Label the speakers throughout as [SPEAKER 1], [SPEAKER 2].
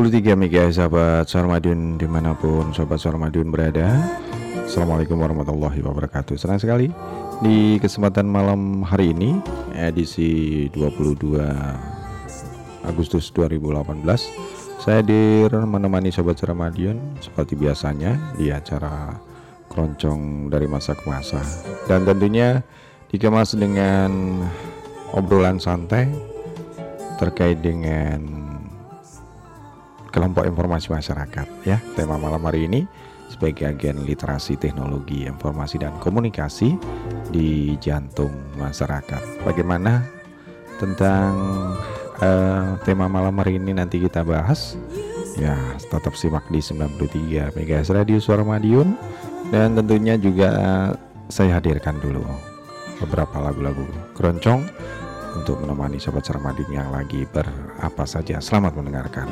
[SPEAKER 1] 93 MHz sahabat Suara Madiun di mana pun sahabat Suara Madiun berada. Assalamualaikum warahmatullahi wabarakatuh. Senang sekali di kesempatan malam hari ini edisi 22 Agustus 2018 Saya hadir menemani sahabat Suara Madiun seperti biasanya di acara keroncong dari masa ke masa. Dan tentunya dikemas dengan obrolan santai terkait dengan kelompok informasi masyarakat ya. Tema malam hari ini sebagai agen literasi teknologi informasi dan komunikasi di jantung masyarakat. Bagaimana tentang uh, tema malam hari ini nanti kita bahas. Ya, tetap simak di 93 MHz Radio Suara Madiun dan tentunya juga saya hadirkan dulu beberapa lagu-lagu keroncong untuk menemani sobat Sarmadin yang lagi berapa saja. Selamat mendengarkan.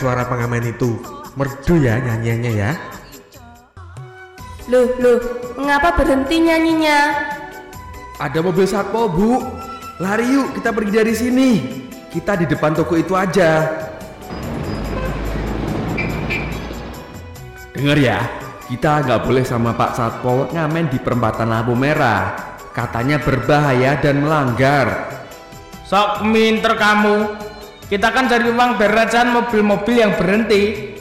[SPEAKER 2] Suara pengamen itu. Merdu ya nyanyiannya ya.
[SPEAKER 3] Loh, loh, mengapa berhenti nyanyinya?
[SPEAKER 4] Ada mobil satpol, Bu. Lari yuk, kita pergi dari sini. Kita di depan toko itu aja. Dengar ya, kita nggak boleh sama Pak Satpol ngamen di perempatan lampu merah. Katanya berbahaya dan melanggar.
[SPEAKER 5] Sok minter kamu, kita kan cari uang berajan mobil-mobil yang berhenti.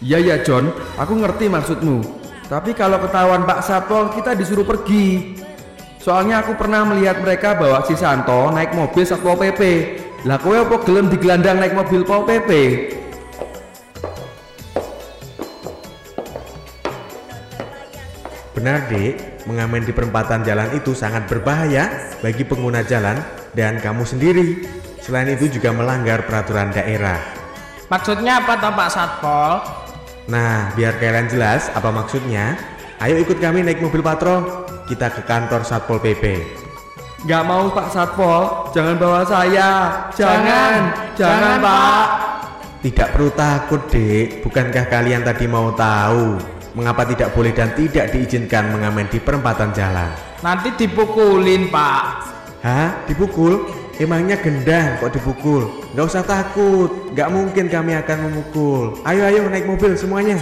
[SPEAKER 4] Iya ya John, aku ngerti maksudmu. Tapi kalau ketahuan Pak Satpol kita disuruh pergi. Soalnya aku pernah melihat mereka bawa si Santo naik mobil Satpol PP. Lah kowe apa gelem digelandang naik mobil Pol PP?
[SPEAKER 2] Benar dek, mengamen di perempatan jalan itu sangat berbahaya bagi pengguna jalan dan kamu sendiri. Selain itu juga melanggar peraturan daerah.
[SPEAKER 5] Maksudnya apa toh Pak Satpol?
[SPEAKER 2] Nah, biar kalian jelas apa maksudnya, Ayo ikut kami naik mobil patrol. Kita ke kantor Satpol PP.
[SPEAKER 6] Nggak mau Pak Satpol, jangan bawa saya. Jangan, jangan,
[SPEAKER 5] Jangan,
[SPEAKER 6] Pak.
[SPEAKER 2] Tidak perlu takut, Dek. Bukankah kalian tadi mau tahu mengapa tidak boleh dan tidak diizinkan mengamen di perempatan jalan?
[SPEAKER 5] Nanti dipukulin, Pak.
[SPEAKER 2] Hah? Dipukul? Emangnya gendang kok dipukul? Nggak usah takut, nggak mungkin kami akan memukul. Ayo ayo naik mobil semuanya.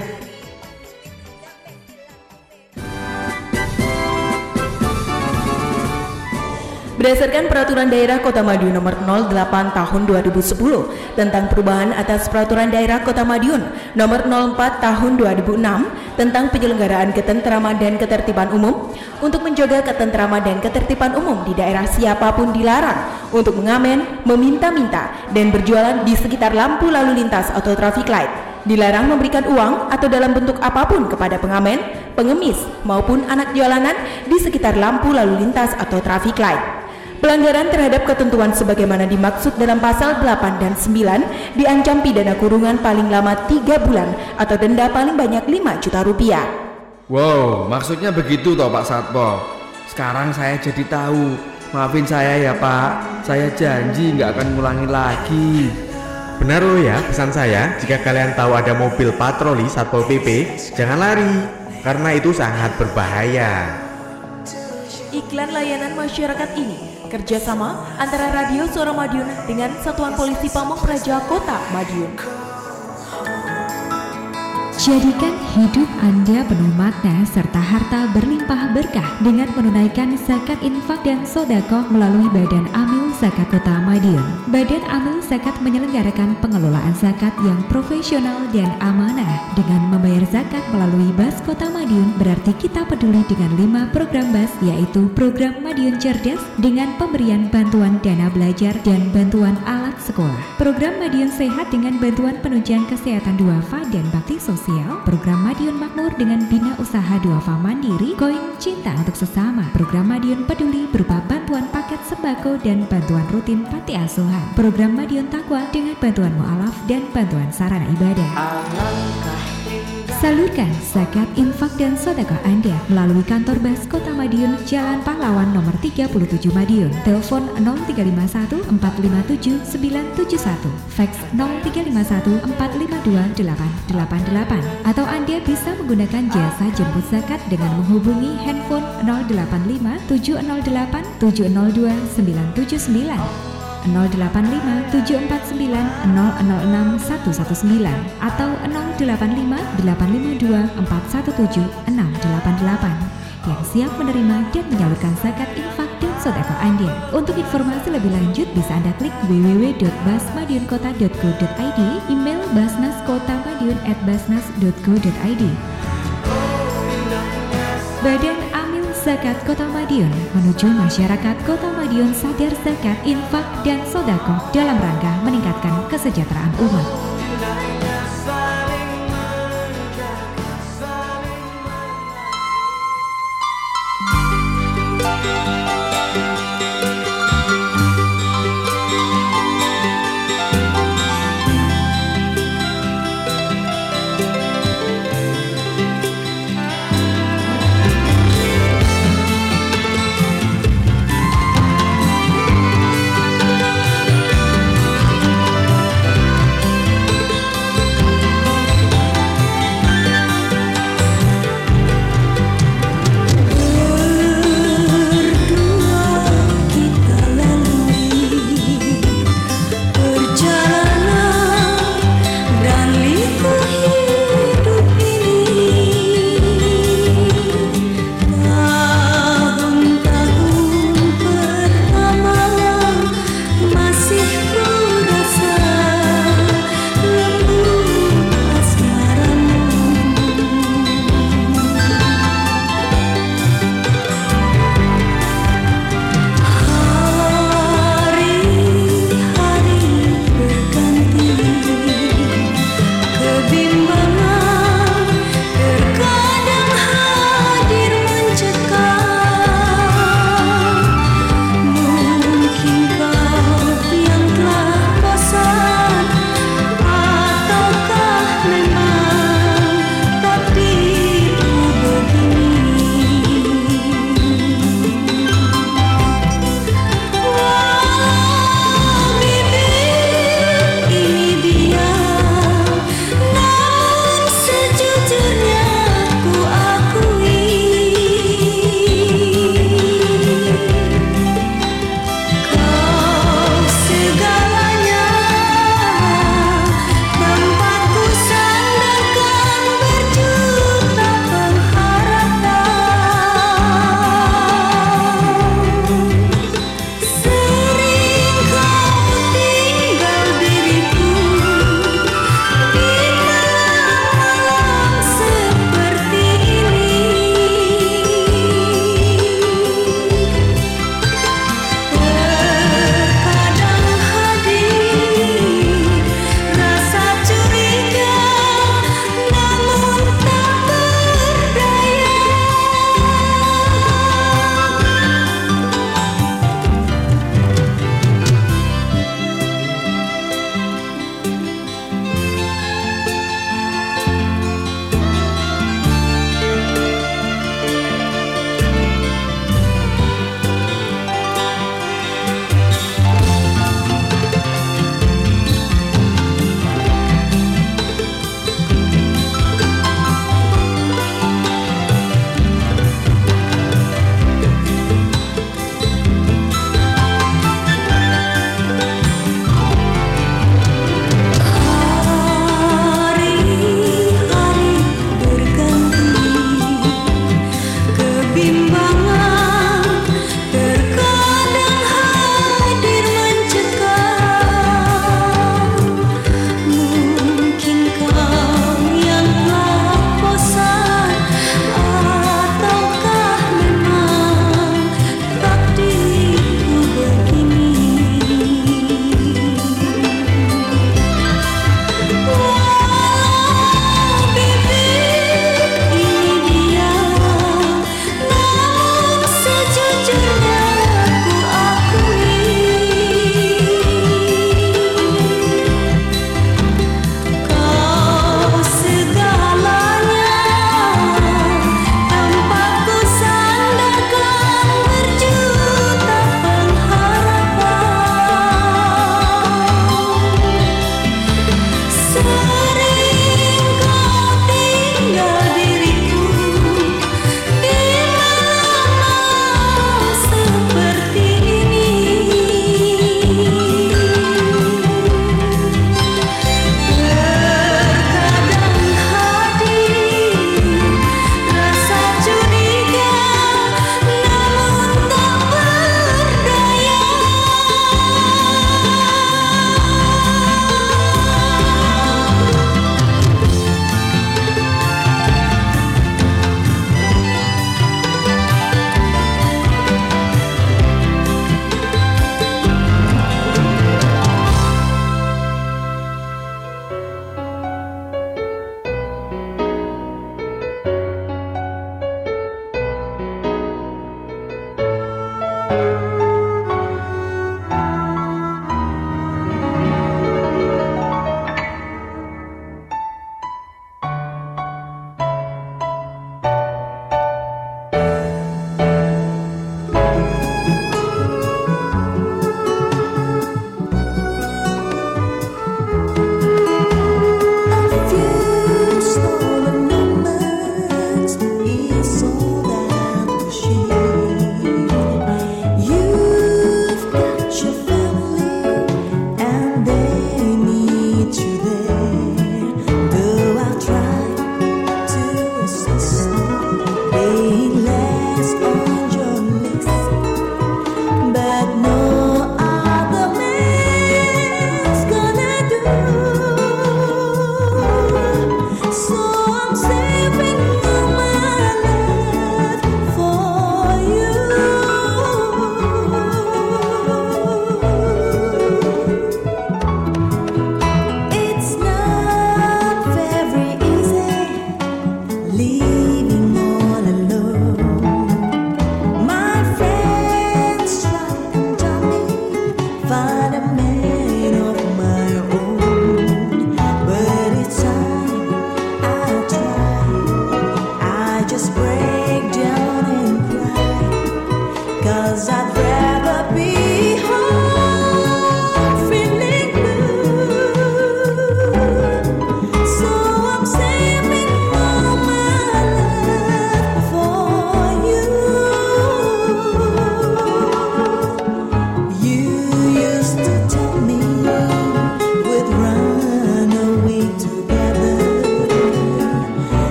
[SPEAKER 3] Berdasarkan Peraturan Daerah Kota Madiun Nomor 08 Tahun 2010 tentang perubahan atas Peraturan Daerah Kota Madiun Nomor 04 Tahun 2006 tentang penyelenggaraan ketentraman dan ketertiban umum, untuk menjaga ketentraman dan ketertiban umum di daerah siapa pun dilarang untuk mengamen, meminta-minta, dan berjualan di sekitar lampu lalu lintas atau traffic light. Dilarang memberikan uang atau dalam bentuk apa pun kepada pengamen, pengemis, maupun anak jalanan di sekitar lampu lalu lintas atau traffic light. Pelanggaran terhadap ketentuan sebagaimana dimaksud dalam pasal 8 dan 9 diancam pidana kurungan paling lama 3 bulan atau denda paling banyak 5 juta rupiah.
[SPEAKER 6] Wow, maksudnya begitu toh Pak Satpol. Sekarang saya jadi tahu. Maafin saya ya Pak, saya janji nggak akan ngulangi lagi.
[SPEAKER 2] Benar loh ya pesan saya, jika kalian tahu ada mobil patroli Satpol PP, jangan lari, karena itu sangat berbahaya.
[SPEAKER 3] Iklan layanan masyarakat ini kerjasama antara Radio Suara Madiun dengan Satuan Polisi Pamong Praja Kota Madiun.
[SPEAKER 7] Jadikan hidup Anda penuh makna serta harta berlimpah berkah dengan menunaikan zakat infak dan sodako melalui Badan Amil Zakat Kota Madiun. Badan Amil Zakat menyelenggarakan pengelolaan zakat yang profesional dan amanah. Dengan membayar zakat melalui Bas Kota Madiun berarti kita peduli dengan lima program Bas yaitu program Madiun Cerdas dengan pemberian bantuan dana belajar dan bantuan alat sekolah. Program Madiun Sehat dengan bantuan penunjang kesehatan duafa dan bakti sosial program Madiun Makmur dengan bina usaha duafa mandiri, koin cinta untuk sesama, program Madiun Peduli berupa bantuan paket sembako dan bantuan rutin panti asuhan, program Madiun Takwa dengan bantuan mualaf dan bantuan sarana ibadah. Salurkan zakat, infak, dan sedekah Anda melalui kantor Bas Kota Madiun, Jalan Pahlawan nomor 37 Madiun. Telepon 0351 457 971, fax 0351 452 888. Atau Anda bisa menggunakan jasa jemput zakat dengan menghubungi handphone 085 708 702 979. 085 749 006 119 atau 085 852 417 688 yang siap menerima dan menyalurkan zakat infak dan sedekah Anda. Untuk informasi lebih lanjut bisa Anda klik www.basmadiunkota.go.id, email basnaskotamadiun@basnas.go.id. Badan Zakat Kota Madiun menuju masyarakat Kota Madiun sadar zakat, infak, dan sodako dalam rangka meningkatkan kesejahteraan umat.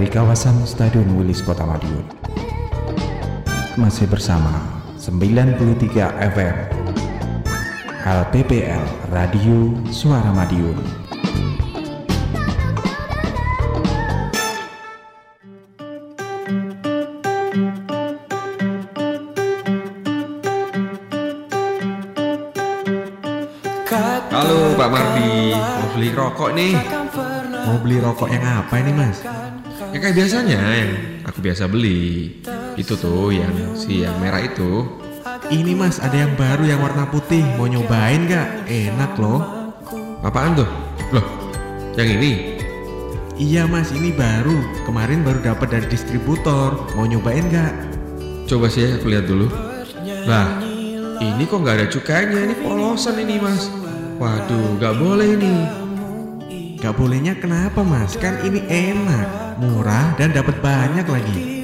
[SPEAKER 8] Dari kawasan Stadion Wilis Kota Madiun Masih bersama 93 FM LPPL Radio Suara Madiun
[SPEAKER 6] Halo Pak Mardi, mau beli rokok nih.
[SPEAKER 2] Mau beli rokok yang apa ini mas?
[SPEAKER 6] Ya kayak biasanya yang aku biasa beli. Itu tuh yang si yang merah itu.
[SPEAKER 2] Ini mas ada yang baru yang warna putih Mau nyobain gak? Enak loh
[SPEAKER 6] Apaan tuh? Loh, yang ini?
[SPEAKER 2] Iya mas ini baru Kemarin baru dapat dari distributor Mau nyobain gak?
[SPEAKER 6] Coba sih aku lihat dulu. Lah, ini kok nggak ada cukainya? Ini polosan ini mas. Waduh, nggak boleh ini.
[SPEAKER 2] Gak bolehnya kenapa mas? Kan ini enak Murah dan dapat banyak lagi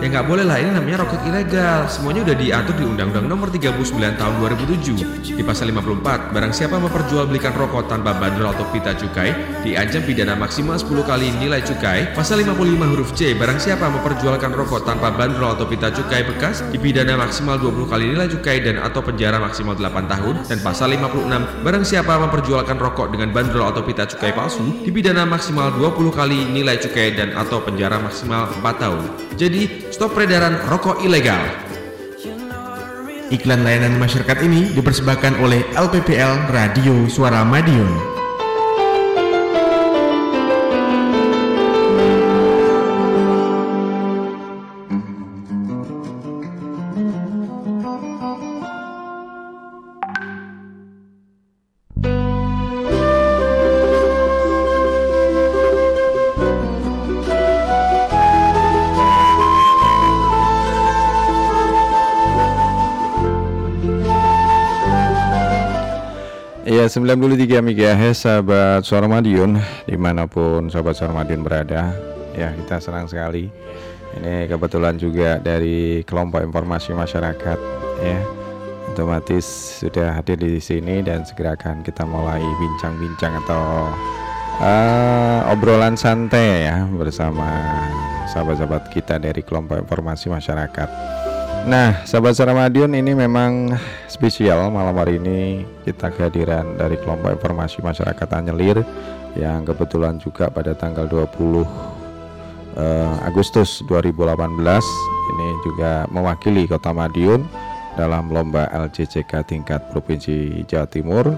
[SPEAKER 6] Ya nggak boleh lah, ini namanya rokok ilegal. Semuanya udah diatur di Undang-Undang Nomor 39 Tahun 2007. Di pasal 54, barang siapa memperjualbelikan rokok tanpa bandrol atau pita cukai, diancam pidana maksimal 10 kali nilai cukai. Pasal 55 huruf C, barang siapa memperjualkan rokok tanpa bandrol atau pita cukai bekas, dipidana maksimal 20 kali nilai cukai dan atau penjara maksimal 8 tahun. Dan pasal 56, barang siapa memperjualkan rokok dengan bandrol atau pita cukai palsu, dipidana maksimal 20 kali nilai cukai dan atau penjara maksimal 4 tahun. Jadi, stop peredaran rokok ilegal.
[SPEAKER 2] Iklan layanan masyarakat ini dipersembahkan oleh LPPL Radio Suara Madiun
[SPEAKER 8] 93 MHz sahabat Suara Madiun di mana pun sahabat Suara Madiun berada. Ya kita senang sekali. Ini kebetulan juga dari kelompok informasi masyarakat ya. Otomatis sudah hadir di sini dan segera akan kita mulai bincang-bincang atau eh, obrolan santai ya bersama sahabat-sahabat kita dari kelompok informasi masyarakat. Nah, sahabat Suara Madiun ini memang spesial malam hari ini kita kehadiran dari kelompok informasi masyarakat Anyelir yang kebetulan juga pada tanggal 20 eh, Agustus 2018 ini juga mewakili Kota Madiun dalam lomba LCCK tingkat Provinsi Jawa Timur.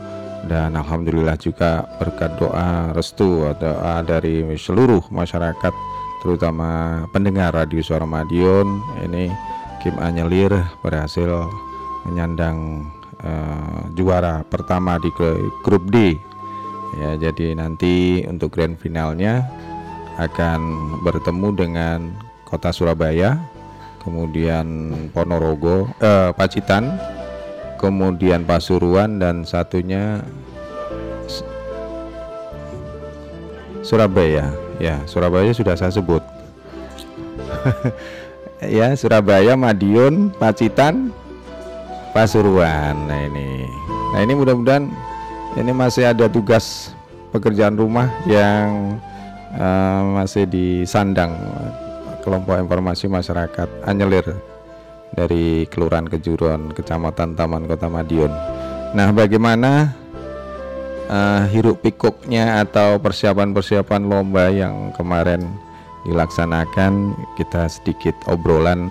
[SPEAKER 8] Dan alhamdulillah juga berkat doa restu doa dari seluruh masyarakat terutama pendengar radio Suara Madiun ini Kim Anyelir berhasil menyandang eh, juara pertama di gru- grup D. Ya, jadi nanti untuk grand finalnya akan bertemu dengan Kota Surabaya, kemudian Ponorogo, eh, Pacitan, kemudian Pasuruan dan satunya Surabaya. Ya, Surabaya sudah saya sebut. ya, Surabaya, Madiun, Pacitan, Pasuruan. Nah ini, nah ini mudah-mudahan ini masih ada tugas pekerjaan rumah yang eh, masih disandang kelompok informasi masyarakat Anyelir dari Kelurahan Kejuruan, Kecamatan Taman Kota Madiun. Nah, bagaimana eh, hiruk pikuknya atau persiapan-persiapan lomba yang kemarin dilaksanakan kita sedikit obrolan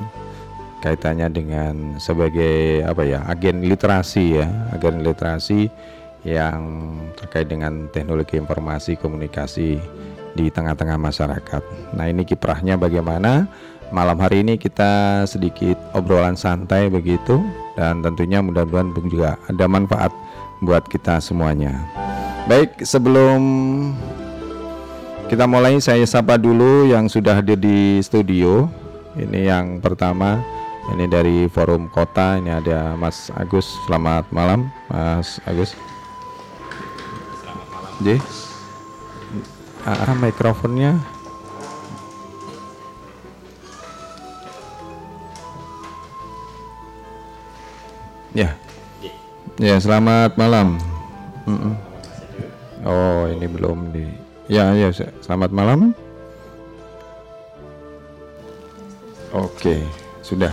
[SPEAKER 8] kaitannya dengan sebagai apa ya agen literasi ya agen literasi yang terkait dengan teknologi informasi komunikasi di tengah-tengah masyarakat. Nah ini kiprahnya bagaimana? Malam hari ini kita sedikit obrolan santai begitu dan tentunya mudah-mudahan juga ada manfaat buat kita semuanya. Baik sebelum kita mulai saya sapa dulu yang sudah hadir di studio. Ini yang pertama ini dari forum kota ini ada Mas Agus. Selamat malam Mas Agus. J. Ah, mikrofonnya. Ya. Ya, selamat malam. Oh, ini belum di. Ya, ya, se- selamat malam. Oke, sudah.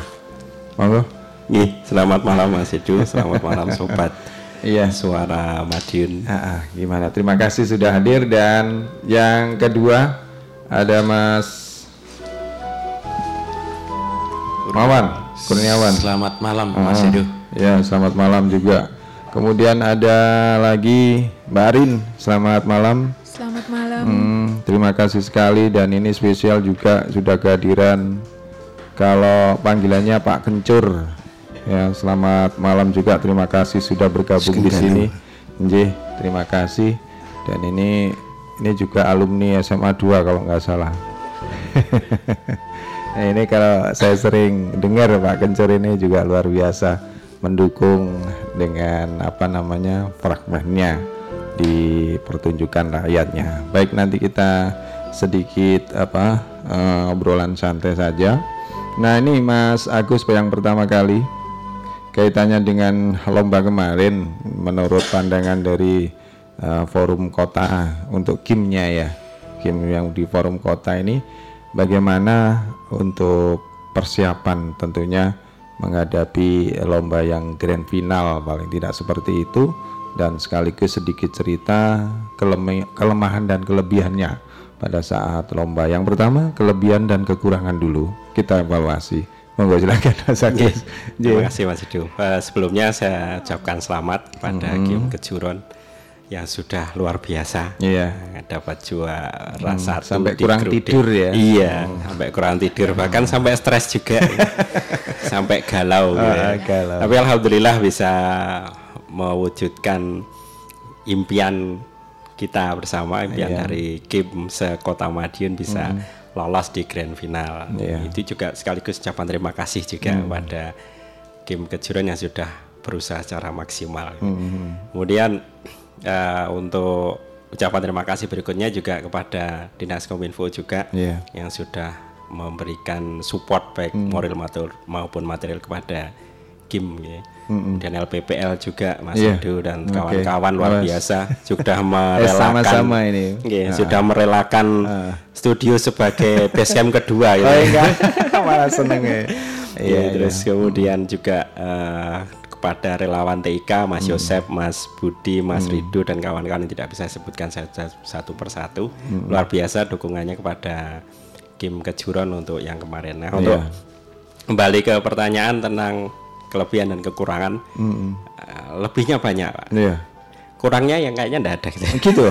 [SPEAKER 8] Monggo.
[SPEAKER 9] Nih, selamat malam Mas Edu, selamat malam sobat
[SPEAKER 8] Iya.
[SPEAKER 9] suara Madiun.
[SPEAKER 8] Ah, ah, gimana? Terima kasih sudah hadir dan yang kedua ada Mas Mawan Kurniawan.
[SPEAKER 9] Selamat malam Mas Edu.
[SPEAKER 8] Ya, selamat malam juga. Kemudian ada lagi Mbak Arin. Selamat malam.
[SPEAKER 10] Selamat malam.
[SPEAKER 8] Hmm, terima kasih sekali dan ini spesial juga sudah kehadiran kalau panggilannya Pak Kencur. Ya, selamat malam juga. Terima kasih sudah bergabung di sini. Nggih, terima kasih. Dan ini ini juga alumni SMA 2 kalau nggak salah. nah, ini kalau saya sering dengar Pak Kencur ini juga luar biasa mendukung dengan apa namanya fragmennya di pertunjukan rakyatnya. Baik nanti kita sedikit apa eh, obrolan santai saja. Nah ini Mas Agus yang pertama kali kaitannya dengan lomba kemarin menurut pandangan dari eh, forum kota untuk kimnya ya kim yang di forum kota ini bagaimana untuk persiapan tentunya menghadapi lomba yang grand final paling tidak seperti itu dan sekaligus sedikit cerita kelema- kelemahan dan kelebihannya pada saat lomba yang pertama kelebihan dan kekurangan dulu kita evaluasi monggo silakan Mas Agus
[SPEAKER 9] Terima
[SPEAKER 8] J.
[SPEAKER 9] kasih Mas Edu. Eh, sebelumnya saya ucapkan selamat pada Kim Kejuron yang sudah luar biasa.
[SPEAKER 8] Iya.
[SPEAKER 9] Eh, Dapat juara satu
[SPEAKER 8] sampai
[SPEAKER 9] di
[SPEAKER 8] kurang tidur ya?
[SPEAKER 9] Iya, sampai kurang tidur bahkan sampai stres juga. sampai galau gitu ya.
[SPEAKER 8] Galau.
[SPEAKER 9] Tapi alhamdulillah bisa mewujudkan impian kita bersama impian
[SPEAKER 8] Iya.
[SPEAKER 9] dari Kim sekota Madiun bisa lolos di grand final.
[SPEAKER 8] Iya.
[SPEAKER 9] Itu juga sekaligus ucapan terima kasih juga kepada Kim Kejuran yang sudah berusaha secara maksimal. Kemudian eh, untuk ucapan terima kasih berikutnya juga kepada Dinas Kominfo juga
[SPEAKER 8] Iya.
[SPEAKER 9] yang sudah memberikan support baik moral matur- maupun material kepada Kim ya. dan LPPL juga Mas
[SPEAKER 8] Iya.
[SPEAKER 9] Edu dan kawan-kawan luar
[SPEAKER 8] Awas.
[SPEAKER 9] biasa sudah
[SPEAKER 8] Eh,
[SPEAKER 9] merelakan
[SPEAKER 8] sama-sama ini.
[SPEAKER 9] Iya,
[SPEAKER 8] Ah.
[SPEAKER 9] sudah merelakan studio sebagai camp kedua
[SPEAKER 8] Oh
[SPEAKER 9] gitu.
[SPEAKER 8] enggak, malah seneng ya.
[SPEAKER 9] Iya, terus kemudian juga eh, kepada relawan TIK, Mas Yosep, Mas Budi, Mas Rido dan kawan-kawan yang tidak bisa sebutkan satu, satu persatu. Luar biasa dukungannya kepada Kim Kejuron untuk yang kemarin. Nah, untuk
[SPEAKER 8] Iya.
[SPEAKER 9] kembali ke pertanyaan tentang kelebihan dan kekurangan, eh, lebihnya banyak, Pak.
[SPEAKER 8] Iya.
[SPEAKER 9] Kurangnya yang kayaknya enggak ada gitu.
[SPEAKER 8] Gitu.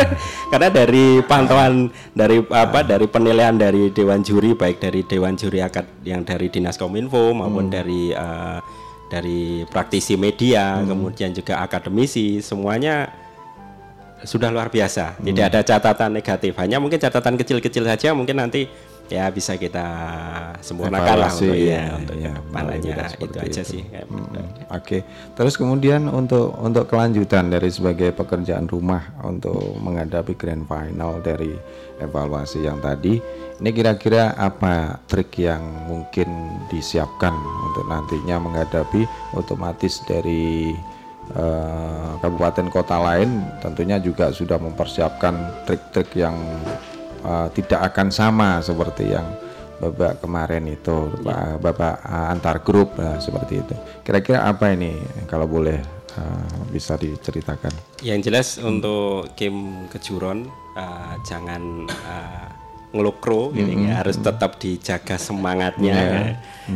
[SPEAKER 9] Karena dari pantauan dari apa dari penilaian dari dewan juri baik dari dewan juri akad yang dari Dinas Kominfo maupun dari eh, dari praktisi media, kemudian juga akademisi, semuanya sudah luar biasa. Tidak ada catatan negatif. Hanya mungkin catatan kecil-kecil saja mungkin nanti ya bisa kita sempurnakan lah untuk
[SPEAKER 8] ya,
[SPEAKER 9] ya untuk
[SPEAKER 8] ya,
[SPEAKER 9] ke
[SPEAKER 8] depannya
[SPEAKER 9] itu aja
[SPEAKER 8] itu.
[SPEAKER 9] sih
[SPEAKER 8] Hmm. Oke, terus kemudian untuk untuk kelanjutan dari sebagai pekerjaan rumah untuk menghadapi grand final dari evaluasi yang tadi, ini kira-kira apa trik yang mungkin disiapkan untuk nantinya menghadapi otomatis dari eh, kabupaten kota lain tentunya juga sudah mempersiapkan trik-trik yang eh, tidak akan sama seperti yang babak kemarin itu Pak- babak uh, antar grup nah, seperti itu. Kira-kira apa ini kalau boleh uh, bisa diceritakan?
[SPEAKER 9] Yang jelas untuk game kejuron uh, jangan uh, ngelukro gitu ya harus tetap dijaga semangatnya. ya.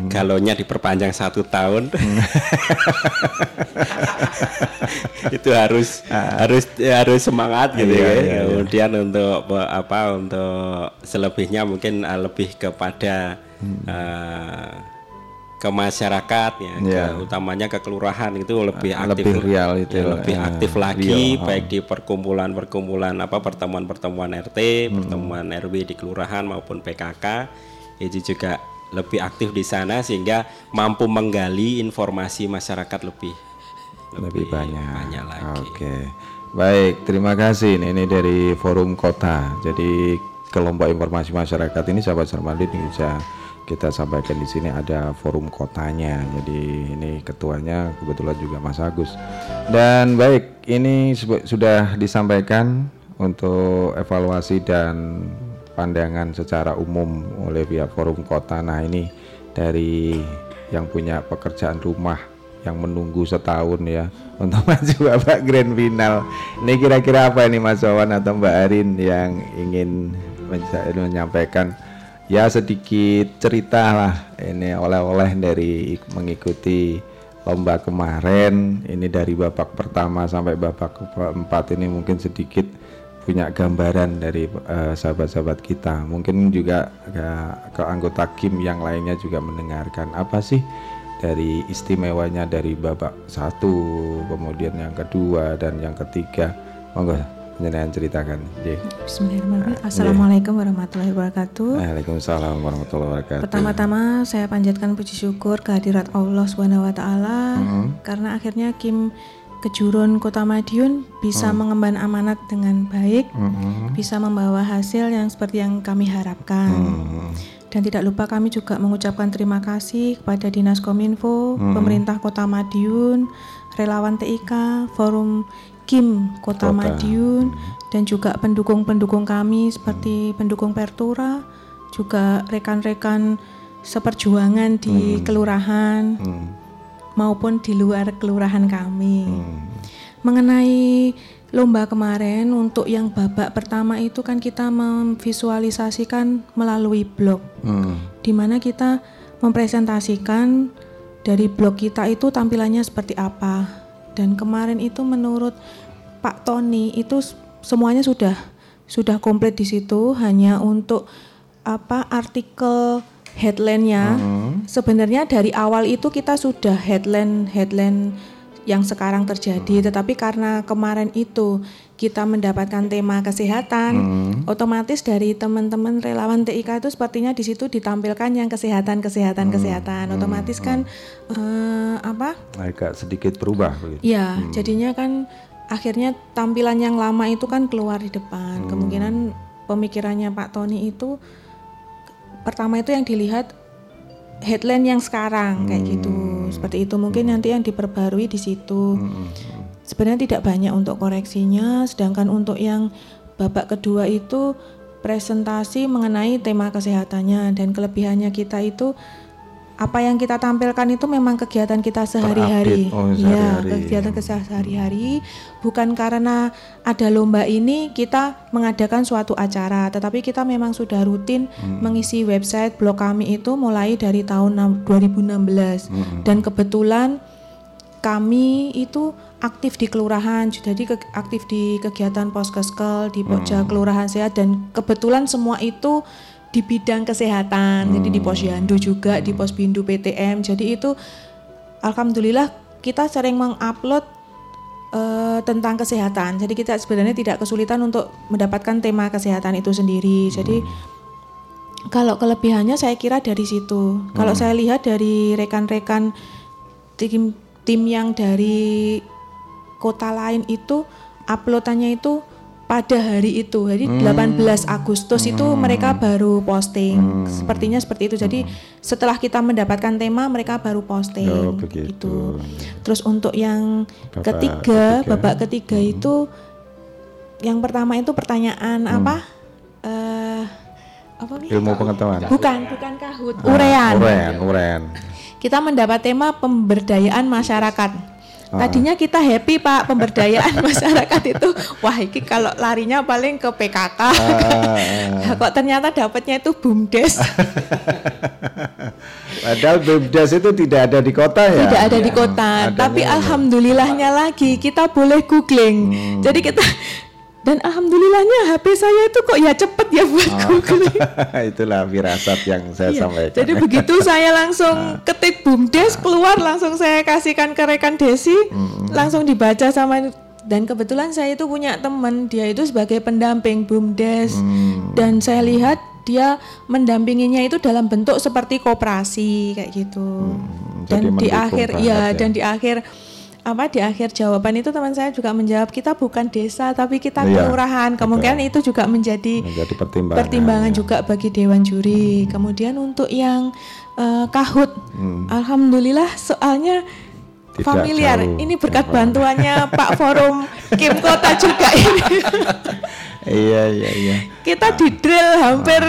[SPEAKER 9] Galaunya diperpanjang satu tahun. itu harus harus harus semangat gitu
[SPEAKER 8] Iya,
[SPEAKER 9] ya.
[SPEAKER 8] iya, iya.
[SPEAKER 9] Kemudian untuk apa untuk selebihnya mungkin uh, lebih kepada uh, ke masyarakat ya,
[SPEAKER 8] Iya.
[SPEAKER 9] ke- utamanya ke kelurahan itu lebih
[SPEAKER 8] Ah,
[SPEAKER 9] aktif
[SPEAKER 8] lebih real itu
[SPEAKER 9] ya,
[SPEAKER 8] ya,
[SPEAKER 9] lebih
[SPEAKER 8] ya,
[SPEAKER 9] aktif
[SPEAKER 8] real,
[SPEAKER 9] lagi
[SPEAKER 8] ah.
[SPEAKER 9] baik di perkumpulan-perkumpulan apa pertemuan-pertemuan RT,
[SPEAKER 8] Hmm.
[SPEAKER 9] pertemuan RW di kelurahan maupun PKK itu juga lebih aktif di sana sehingga mampu menggali informasi masyarakat lebih
[SPEAKER 8] lebih banyak,
[SPEAKER 9] banyak lagi.
[SPEAKER 8] oke baik terima kasih ini, ini dari forum kota jadi kelompok informasi masyarakat ini sahabat Sermandi bisa kita sampaikan di sini ada forum kotanya. Jadi ini ketuanya kebetulan juga Mas Agus. Dan baik ini sudah disampaikan untuk evaluasi dan pandangan secara umum oleh pihak forum kota. Nah ini dari yang punya pekerjaan rumah yang menunggu setahun ya untuk maju babak grand final. Ini kira-kira apa ini Mas Wawan atau Mbak Arin yang ingin menyampaikan ya sedikit cerita lah. Ini oleh-oleh dari mengikuti lomba kemarin. Ini dari babak pertama sampai babak keempat ini mungkin sedikit punya gambaran dari eh, sahabat-sahabat kita. Mungkin juga ke, ke anggota Kim yang lainnya juga mendengarkan apa sih dari istimewanya dari babak satu kemudian yang kedua dan yang ketiga? Monggo jenengan ceritakan J.
[SPEAKER 10] Bismillahirrahmanirrahim. Assalamualaikum warahmatullahi wabarakatuh.
[SPEAKER 8] Waalaikumsalam warahmatullahi wabarakatuh
[SPEAKER 10] Pertama-tama saya panjatkan puji syukur kehadirat Allah Subhanahu wa taala
[SPEAKER 8] Mm-hmm.
[SPEAKER 10] karena akhirnya Kim Kejurun Kota Madiun bisa
[SPEAKER 8] Mm.
[SPEAKER 10] mengemban amanat dengan baik,
[SPEAKER 8] Mm-mm.
[SPEAKER 10] bisa membawa hasil yang seperti yang kami harapkan.
[SPEAKER 8] Mm.
[SPEAKER 10] Dan tidak lupa kami juga mengucapkan terima kasih kepada Dinas Kominfo,
[SPEAKER 8] Mm-hmm.
[SPEAKER 10] pemerintah Kota Madiun, relawan TIK, forum Kim Kota,
[SPEAKER 8] Kota.
[SPEAKER 10] Madiun, dan juga pendukung-pendukung kami seperti pendukung Pertura, juga rekan-rekan seperjuangan di kelurahan
[SPEAKER 8] Mm.
[SPEAKER 10] maupun di luar kelurahan kami.
[SPEAKER 8] Mm.
[SPEAKER 10] Mengenai lomba kemarin untuk yang babak pertama itu kan kita memvisualisasikan melalui blog
[SPEAKER 8] Mm.
[SPEAKER 10] di mana kita mempresentasikan dari blog kita itu tampilannya seperti apa. Dan kemarin itu menurut Pak Tony itu semuanya sudah sudah komplit di situ hanya untuk apa artikel headline-nya. Sebenarnya dari awal itu kita sudah headline headline yang sekarang terjadi, tetapi karena kemarin itu kita mendapatkan tema kesehatan, otomatis dari teman-teman relawan TIK itu sepertinya di situ ditampilkan yang kesehatan, kesehatan, kesehatan. Otomatis kan eh, apa?
[SPEAKER 8] agak sedikit berubah begitu
[SPEAKER 10] Ya, jadinya kan akhirnya tampilan yang lama itu kan keluar di depan. Kemungkinan pemikirannya Pak Tony itu pertama itu yang dilihat headline yang sekarang kayak gitu. Seperti itu mungkin nanti yang diperbarui di situ. Sebenarnya tidak banyak untuk koreksinya, sedangkan untuk yang babak kedua itu presentasi mengenai tema kesehatannya dan kelebihannya kita itu apa yang kita tampilkan itu memang kegiatan kita sehari-hari.
[SPEAKER 8] Oh,
[SPEAKER 10] ya, kegiatan kita sehari-hari. Bukan karena ada lomba ini kita mengadakan suatu acara, tetapi kita memang sudah rutin mengisi website blog kami itu mulai dari tahun enam- 2016 dan kebetulan kami itu aktif di kelurahan, jadi ke- aktif di kegiatan poskeskel di Pokja Kelurahan Sehat dan kebetulan semua itu di bidang kesehatan. Jadi di Posyandu juga, di Posbindu PTM. Jadi itu alhamdulillah kita sering mengupload eh, tentang kesehatan. Jadi kita sebenarnya tidak kesulitan untuk mendapatkan tema kesehatan itu sendiri. Jadi Kalau kelebihannya saya kira dari situ. Kalau
[SPEAKER 8] Hmm.
[SPEAKER 10] saya lihat dari rekan-rekan tim tim yang dari kota lain itu uploadannya itu pada hari itu. Jadi
[SPEAKER 8] Hmm.
[SPEAKER 10] 18 Agustus itu mereka baru posting. Sepertinya seperti itu. Jadi setelah kita mendapatkan tema mereka baru posting
[SPEAKER 8] Hmm. Oh, begitu.
[SPEAKER 10] gitu. Terus untuk yang
[SPEAKER 8] Babak
[SPEAKER 10] ketiga,
[SPEAKER 8] ketiga.
[SPEAKER 10] babak ketiga itu yang pertama itu pertanyaan apa? Eh apa nih?
[SPEAKER 8] Ilmu pengetahuan.
[SPEAKER 10] Bukan, bukan kahut,
[SPEAKER 8] Ah,
[SPEAKER 10] urean.
[SPEAKER 8] Urean, urean.
[SPEAKER 10] Kita mendapat tema pemberdayaan masyarakat.
[SPEAKER 8] Ah.
[SPEAKER 10] Tadinya kita happy Pak pemberdayaan masyarakat itu. Wah, ini kalau larinya paling ke PKK.
[SPEAKER 8] Ah,
[SPEAKER 10] Lah, kok ternyata dapatnya itu BUMDes.
[SPEAKER 8] Padahal BUMDes itu tidak ada di kota ya.
[SPEAKER 10] Tidak ada di kota.
[SPEAKER 8] Adanya
[SPEAKER 10] Tapi alhamdulillahnya lagi kita boleh googling.
[SPEAKER 8] Hmm.
[SPEAKER 10] Jadi kita dan alhamdulillahnya HP saya itu kok ya cepet ya buat googling.
[SPEAKER 8] Itulah firasat yang saya
[SPEAKER 10] Iya,
[SPEAKER 8] sampaikan.
[SPEAKER 10] Jadi begitu saya langsung ketik bumdes keluar langsung saya kasihkan ke rekan Desi, langsung dibaca sama dan kebetulan saya itu punya teman dia itu sebagai pendamping bumdes dan saya lihat dia mendampinginya itu dalam bentuk seperti koperasi kayak gitu. dan
[SPEAKER 8] jadi
[SPEAKER 10] di akhir ya
[SPEAKER 8] ya.
[SPEAKER 10] dan di akhir apa di akhir jawaban itu teman saya juga menjawab kita bukan desa tapi kita
[SPEAKER 8] Iya,
[SPEAKER 10] kelurahan. Kemungkinan itu juga menjadi
[SPEAKER 8] menjadi pertimbangan.
[SPEAKER 10] pertimbangan juga bagi dewan juri. Kemudian untuk yang eh, kahut, alhamdulillah soalnya
[SPEAKER 8] Tidak
[SPEAKER 10] familiar.
[SPEAKER 8] jauh.
[SPEAKER 10] Ini berkat bantuannya Pak Forum Kim Kota juga ini.
[SPEAKER 8] Iya iya iya.
[SPEAKER 10] Kita di drill hampir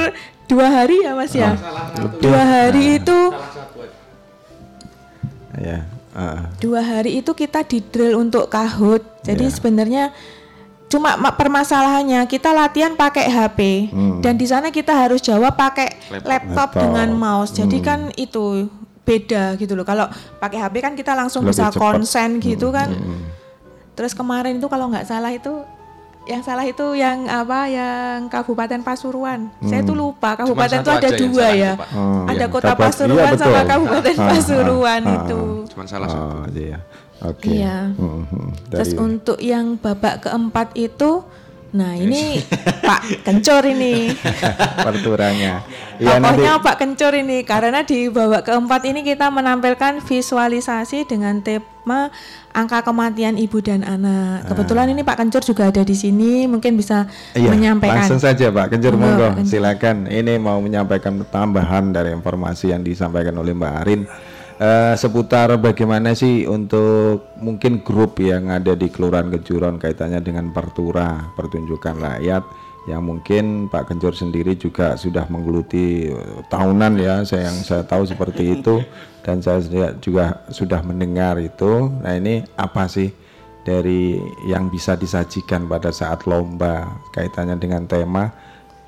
[SPEAKER 10] dua hari ya Mas ya. Dua hari itu
[SPEAKER 8] Iya. Ah.
[SPEAKER 10] dua hari itu kita di drill untuk kahut. Jadi
[SPEAKER 8] Iya.
[SPEAKER 10] sebenarnya cuma ma- permasalahannya kita latihan pakai HP dan di sana kita harus jawab pakai laptop,
[SPEAKER 8] Hmm. Laptop. Hmm.
[SPEAKER 10] dengan mouse. Jadi kan itu beda gitu loh. Kalau pakai HP kan kita langsung
[SPEAKER 8] Lebih
[SPEAKER 10] bisa
[SPEAKER 8] cepat.
[SPEAKER 10] konsen gitu kan. Terus kemarin itu kalau nggak salah itu yang salah itu yang apa yang Kabupaten Pasuruan. Saya tuh lupa Kabupaten itu
[SPEAKER 11] satu
[SPEAKER 10] ada
[SPEAKER 11] aja
[SPEAKER 10] dua ya.
[SPEAKER 11] itu.
[SPEAKER 8] Oh,
[SPEAKER 10] ada
[SPEAKER 8] iya.
[SPEAKER 10] Kota
[SPEAKER 8] Kabupat-
[SPEAKER 10] Pasuruan
[SPEAKER 8] iya,
[SPEAKER 10] sama. Kabupaten
[SPEAKER 8] Ah, ah,
[SPEAKER 10] Pasuruan
[SPEAKER 8] ah,
[SPEAKER 10] itu.
[SPEAKER 11] Cuman salah satu.
[SPEAKER 8] Oh iya. Oke.
[SPEAKER 10] Iya.
[SPEAKER 8] Hmm, hmm.
[SPEAKER 10] Terus
[SPEAKER 8] Dari-
[SPEAKER 10] untuk yang babak keempat itu, nah ini Pak Kencur ini,
[SPEAKER 8] perturanya. Iya nanti
[SPEAKER 10] tokohnya Pak Kencur ini, karena di babak keempat ini kita menampilkan visualisasi dengan tema angka kematian ibu dan anak. Kebetulan ini Pak Kencur juga ada di sini, mungkin bisa
[SPEAKER 8] Iya,
[SPEAKER 10] menyampaikan.
[SPEAKER 8] langsung saja Pak Kencur
[SPEAKER 10] Monggo,
[SPEAKER 8] silakan. Ini mau menyampaikan tambahan dari informasi yang disampaikan oleh Mbak Arin Eh, seputar bagaimana sih untuk mungkin grup yang ada di Kelurahan Kejuron kaitannya dengan pertura pertunjukan rakyat yang mungkin Pak Kencur sendiri juga sudah menggeluti eh, tahunan ya saya yang saya tahu seperti itu dan saya juga- sudah mendengar itu. Nah ini apa sih dari yang bisa disajikan pada saat lomba kaitannya dengan tema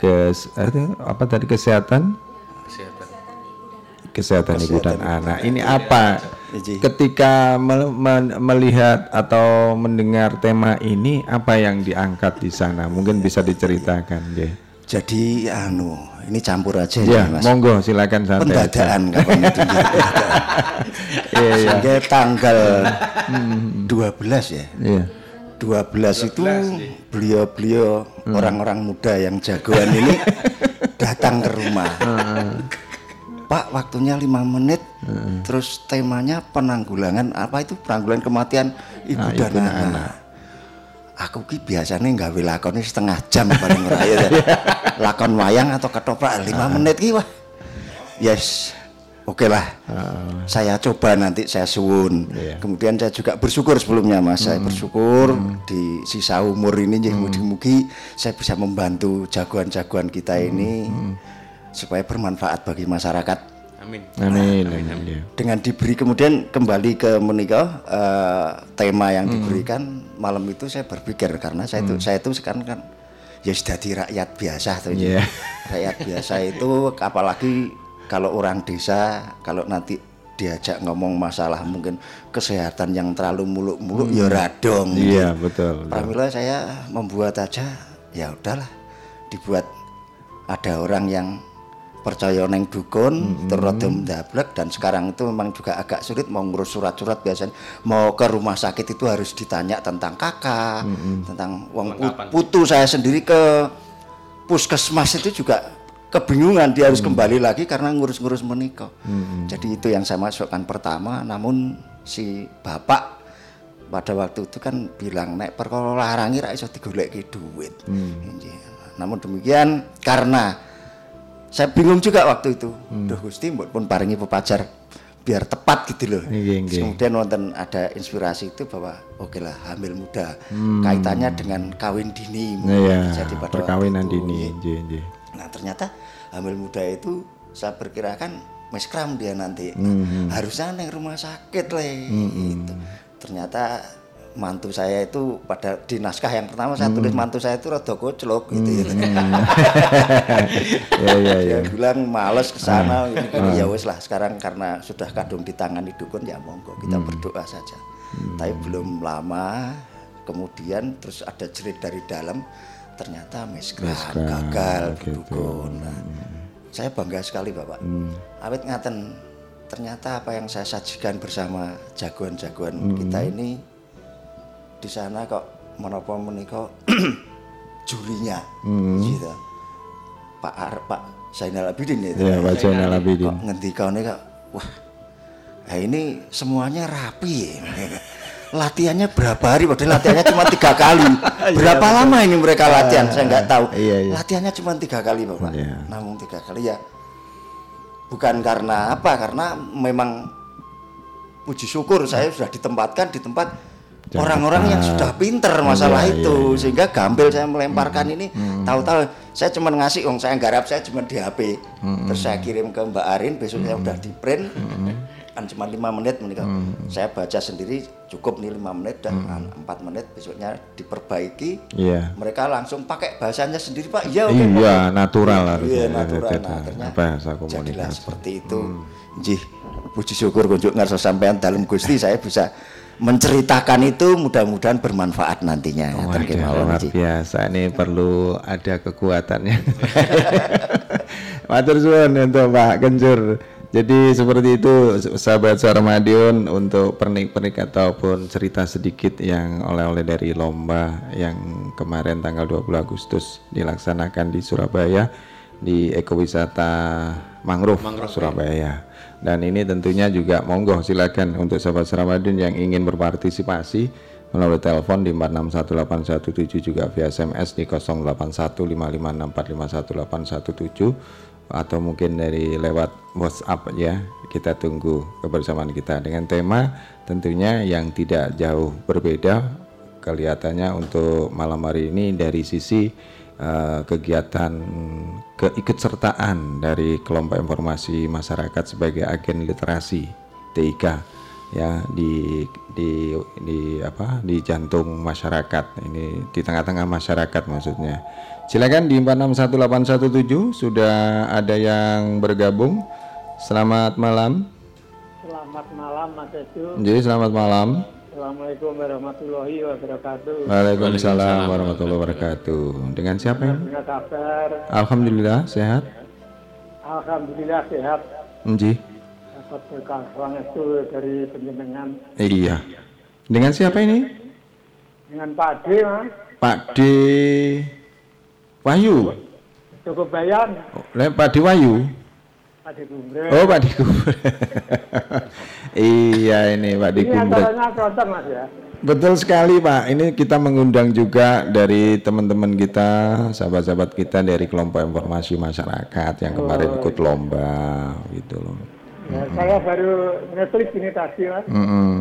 [SPEAKER 8] kes eh, apa tadi kesehatan kesehatan ibu dan anak. ini apa? Ketika me- me- melihat atau mendengar tema ini apa yang diangkat di sana? Mungkin bisa diceritakan deh
[SPEAKER 12] Jadi anu, ini campur aja
[SPEAKER 8] ya
[SPEAKER 12] ya Mas.
[SPEAKER 8] monggo silakan santai.
[SPEAKER 12] Pendadaan kapan itu.
[SPEAKER 8] iya iya.
[SPEAKER 12] Sehingga tanggal 12 ya.
[SPEAKER 8] iya.
[SPEAKER 12] 12 itu beliau-beliau orang-orang muda yang jagoan ini datang ke rumah. Pak, waktunya lima menit. Terus temanya penanggulangan apa itu penanggulangan kematian ibu
[SPEAKER 8] Ah,
[SPEAKER 12] dan
[SPEAKER 8] ibu
[SPEAKER 12] anak.
[SPEAKER 8] anak.
[SPEAKER 12] Aku ki biasanya nggak lakon ini setengah jam paling raya. lakon wayang atau ketoprak lima menit ki wah. Yes. Oke lah, saya coba nanti saya suwun.
[SPEAKER 8] Iya.
[SPEAKER 12] Kemudian saya juga bersyukur sebelumnya mas, saya bersyukur di sisa umur ini, jadi mugi-mugi saya bisa membantu jagoan-jagoan kita ini supaya bermanfaat bagi masyarakat.
[SPEAKER 11] Amin.
[SPEAKER 8] amin amin ya.
[SPEAKER 12] Dengan diberi kemudian kembali ke menikah eh, tema yang diberikan malam itu saya berpikir karena saya itu saya itu sekarang kan ya sudah di rakyat biasa tuh
[SPEAKER 8] Iya.
[SPEAKER 12] rakyat biasa itu apalagi kalau orang desa kalau nanti diajak ngomong masalah mungkin kesehatan yang terlalu muluk-muluk ya radong
[SPEAKER 8] iya betul, betul.
[SPEAKER 12] Pramila saya membuat aja ya udahlah dibuat ada orang yang percaya neng dukun terus rada mendablek dan sekarang itu memang juga agak sulit mau ngurus surat-surat biasanya mau ke rumah sakit itu harus ditanya tentang kakak tentang uang putu saya sendiri ke puskesmas itu juga kebingungan dia harus kembali lagi karena ngurus-ngurus menikah. Jadi itu yang saya masukkan pertama. Namun si bapak pada waktu itu kan bilang nek perkara larangi ra iso digoleki duit. Injih. Namun demikian karena saya bingung juga waktu itu. Duh Gusti pun paringi pepajar biar tepat gitu loh.
[SPEAKER 8] Nggih.
[SPEAKER 12] Terus Kemudian wonten ada inspirasi itu bahwa oke lah hamil muda kaitannya dengan kawin dini
[SPEAKER 8] Nah, ya,
[SPEAKER 12] terjadi pada
[SPEAKER 8] perkawinan
[SPEAKER 12] waktu itu.
[SPEAKER 8] dini. Nggih, nggih.
[SPEAKER 12] Nah ternyata hamil muda itu saya perkirakan meskram dia nanti.
[SPEAKER 8] Hmm,
[SPEAKER 12] Nah, harusnya neng rumah sakit le. Gitu. Ternyata mantu saya itu pada di naskah yang pertama saya tulis
[SPEAKER 8] Hmm.
[SPEAKER 12] mantu saya itu rada koclok gitu ya.
[SPEAKER 8] Ya, ya, ya.
[SPEAKER 12] Dia bilang males ke sana ini gini, ya wes lah sekarang karena sudah kadung ditangani dukun ya monggo kita
[SPEAKER 8] Hmm.
[SPEAKER 12] berdoa saja. Tapi belum lama kemudian terus ada jerit dari dalam ternyata miskran
[SPEAKER 8] Miskran,
[SPEAKER 12] gagal
[SPEAKER 8] gitu.
[SPEAKER 12] dukun. Nah, saya bangga sekali Bapak.
[SPEAKER 8] Hmm.
[SPEAKER 12] Awet ngaten ternyata apa yang saya sajikan bersama jagoan-jagoan
[SPEAKER 8] Hmm.
[SPEAKER 12] kita ini di sana kok menapa menika jurinya gitu. Pak Ar, Pak Zainal Abidin itu.
[SPEAKER 8] Ya, Pak Zainal Abidin.
[SPEAKER 12] Kok ngendikane kok wah. Nah ini semuanya rapi ya. Latihannya berapa hari? Padahal latihannya cuma tiga kali. Berapa lama ini mereka latihan? Saya nggak tahu.
[SPEAKER 8] Iya, iya.
[SPEAKER 12] Latihannya cuma tiga kali, Bapak.
[SPEAKER 8] Iya.
[SPEAKER 12] Namun tiga kali ya. Bukan karena apa? Karena memang puji syukur saya sudah ditempatkan di tempat orang-orang yang sudah pinter masalah
[SPEAKER 8] Iya,
[SPEAKER 12] itu
[SPEAKER 8] iya, iya.
[SPEAKER 12] sehingga gampil saya melemparkan ini. Tahu-tahu saya cuma ngasih uang saya garap saya cuma di HP terus saya kirim ke Mbak Arin besoknya udah di print. Kan cuma lima menit menikah saya baca sendiri cukup nih lima menit dan empat menit besoknya diperbaiki.
[SPEAKER 8] Iya.
[SPEAKER 12] mereka langsung pakai bahasanya sendiri pak iya oke
[SPEAKER 8] Iya, natural harus.
[SPEAKER 12] iya natural. nah, akhirnya
[SPEAKER 8] bahasa
[SPEAKER 12] jadilah
[SPEAKER 8] komunikasi.
[SPEAKER 12] seperti itu. Njih, puji syukur kunjuk ngarso sampean dalam Gusti saya bisa menceritakan itu mudah-mudahan bermanfaat nantinya
[SPEAKER 8] Waduh,
[SPEAKER 12] kemawon,
[SPEAKER 8] luar biasa ini perlu ada kekuatannya. Matur suwun untuk Pak Kencur. Jadi seperti itu sahabat suara Madiun untuk pernik-pernik ataupun cerita sedikit yang oleh-oleh dari lomba yang kemarin tanggal 20 Agustus dilaksanakan di Surabaya di ekowisata Mangrove, Surabaya. Dan ini tentunya juga monggo silakan untuk sahabat suara Madiun yang ingin berpartisipasi melalui telepon di 461817 juga via SMS di 081556451817 atau mungkin dari lewat WhatsApp ya. Kita tunggu kebersamaan kita dengan tema tentunya yang tidak jauh berbeda kelihatannya untuk malam hari ini dari sisi eh, kegiatan keikutsertaan dari kelompok informasi masyarakat sebagai agen literasi TIK ya di di di apa di jantung masyarakat. Ini di tengah-tengah masyarakat maksudnya. Silakan di 461817 sudah ada yang bergabung. Selamat malam.
[SPEAKER 11] Selamat malam Mas Edu.
[SPEAKER 8] jadi selamat malam
[SPEAKER 11] Assalamualaikum warahmatullahi wabarakatuh.
[SPEAKER 8] Waalaikumsalam warahmatullahi wabarakatuh. Dengan siapa ya
[SPEAKER 11] Punya kabar,
[SPEAKER 8] Alhamdulillah sehat?
[SPEAKER 11] Alhamdulillah sehat.
[SPEAKER 8] Nji?
[SPEAKER 11] Dapat berkah itu dari penjenengan.
[SPEAKER 8] Iya. Dengan siapa ini?
[SPEAKER 11] Dengan Pak D, Mas.
[SPEAKER 8] Pak D. Wahyu?
[SPEAKER 11] Cukup bayan,
[SPEAKER 8] Oh, Pak D Wahyu?
[SPEAKER 11] Pak D Gumbre.
[SPEAKER 8] Oh Pak di Gumbrek. iya ini Pak di
[SPEAKER 11] Ini
[SPEAKER 8] Gumbrek.
[SPEAKER 11] acaranya konten Mas ya.
[SPEAKER 8] Betul sekali Pak. Ini kita mengundang juga dari teman-teman kita, sahabat-sahabat kita dari kelompok informasi masyarakat yang kemarin ikut lomba gitu loh.
[SPEAKER 11] ya saya baru ngetrik ini tadi Mas.
[SPEAKER 8] Mm-mm.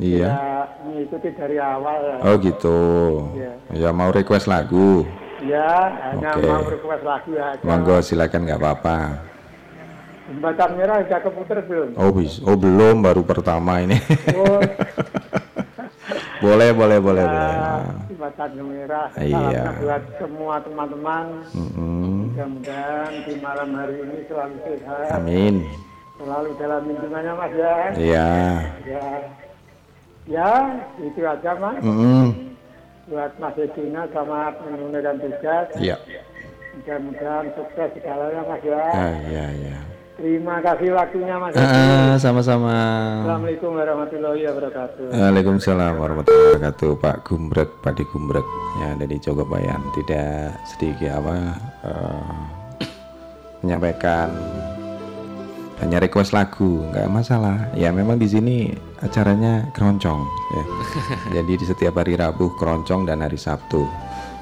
[SPEAKER 8] Iya.
[SPEAKER 11] Ya, mengikuti dari awal. ya.
[SPEAKER 8] Oh gitu.
[SPEAKER 11] Iya.
[SPEAKER 8] Ya mau request lagu.
[SPEAKER 11] Ya, hanya
[SPEAKER 8] Oke.
[SPEAKER 11] mau request lagu aja.
[SPEAKER 8] Monggo silakan nggak apa-apa.
[SPEAKER 11] Jembatan Merah sudah keputer belum?
[SPEAKER 8] Oh bis, oh belum baru pertama ini.
[SPEAKER 11] Oh,
[SPEAKER 8] boleh boleh boleh boleh.
[SPEAKER 11] Ah, Jembatan Merah.
[SPEAKER 8] Iya.
[SPEAKER 11] Buat semua teman-teman.
[SPEAKER 8] Mm-mm.
[SPEAKER 11] Mudah-mudahan di malam hari ini selalu sehat.
[SPEAKER 8] Amin.
[SPEAKER 11] Selalu dalam lindungannya Mas ya.
[SPEAKER 8] Iya.
[SPEAKER 11] Ya, ya itu aja Mas.
[SPEAKER 8] Mm-mm.
[SPEAKER 11] Buat Mas Edina selamat menunaikan tugas.
[SPEAKER 8] Iya.
[SPEAKER 11] Mudah-mudahan sukses segalanya Mas ya.
[SPEAKER 8] Ah, iya iya.
[SPEAKER 11] Terima kasih waktunya Mas.
[SPEAKER 8] Ah, sama-sama.
[SPEAKER 11] Assalamualaikum warahmatullahi wabarakatuh.
[SPEAKER 8] Waalaikumsalam warahmatullahi wabarakatuh Pak Gumbrek, Pak Di Gumbrek ya dari Jogobayan tidak sedikit apa eh, menyampaikan hanya request lagu nggak masalah ya memang di sini acaranya keroncong ya jadi di setiap hari Rabu keroncong dan hari Sabtu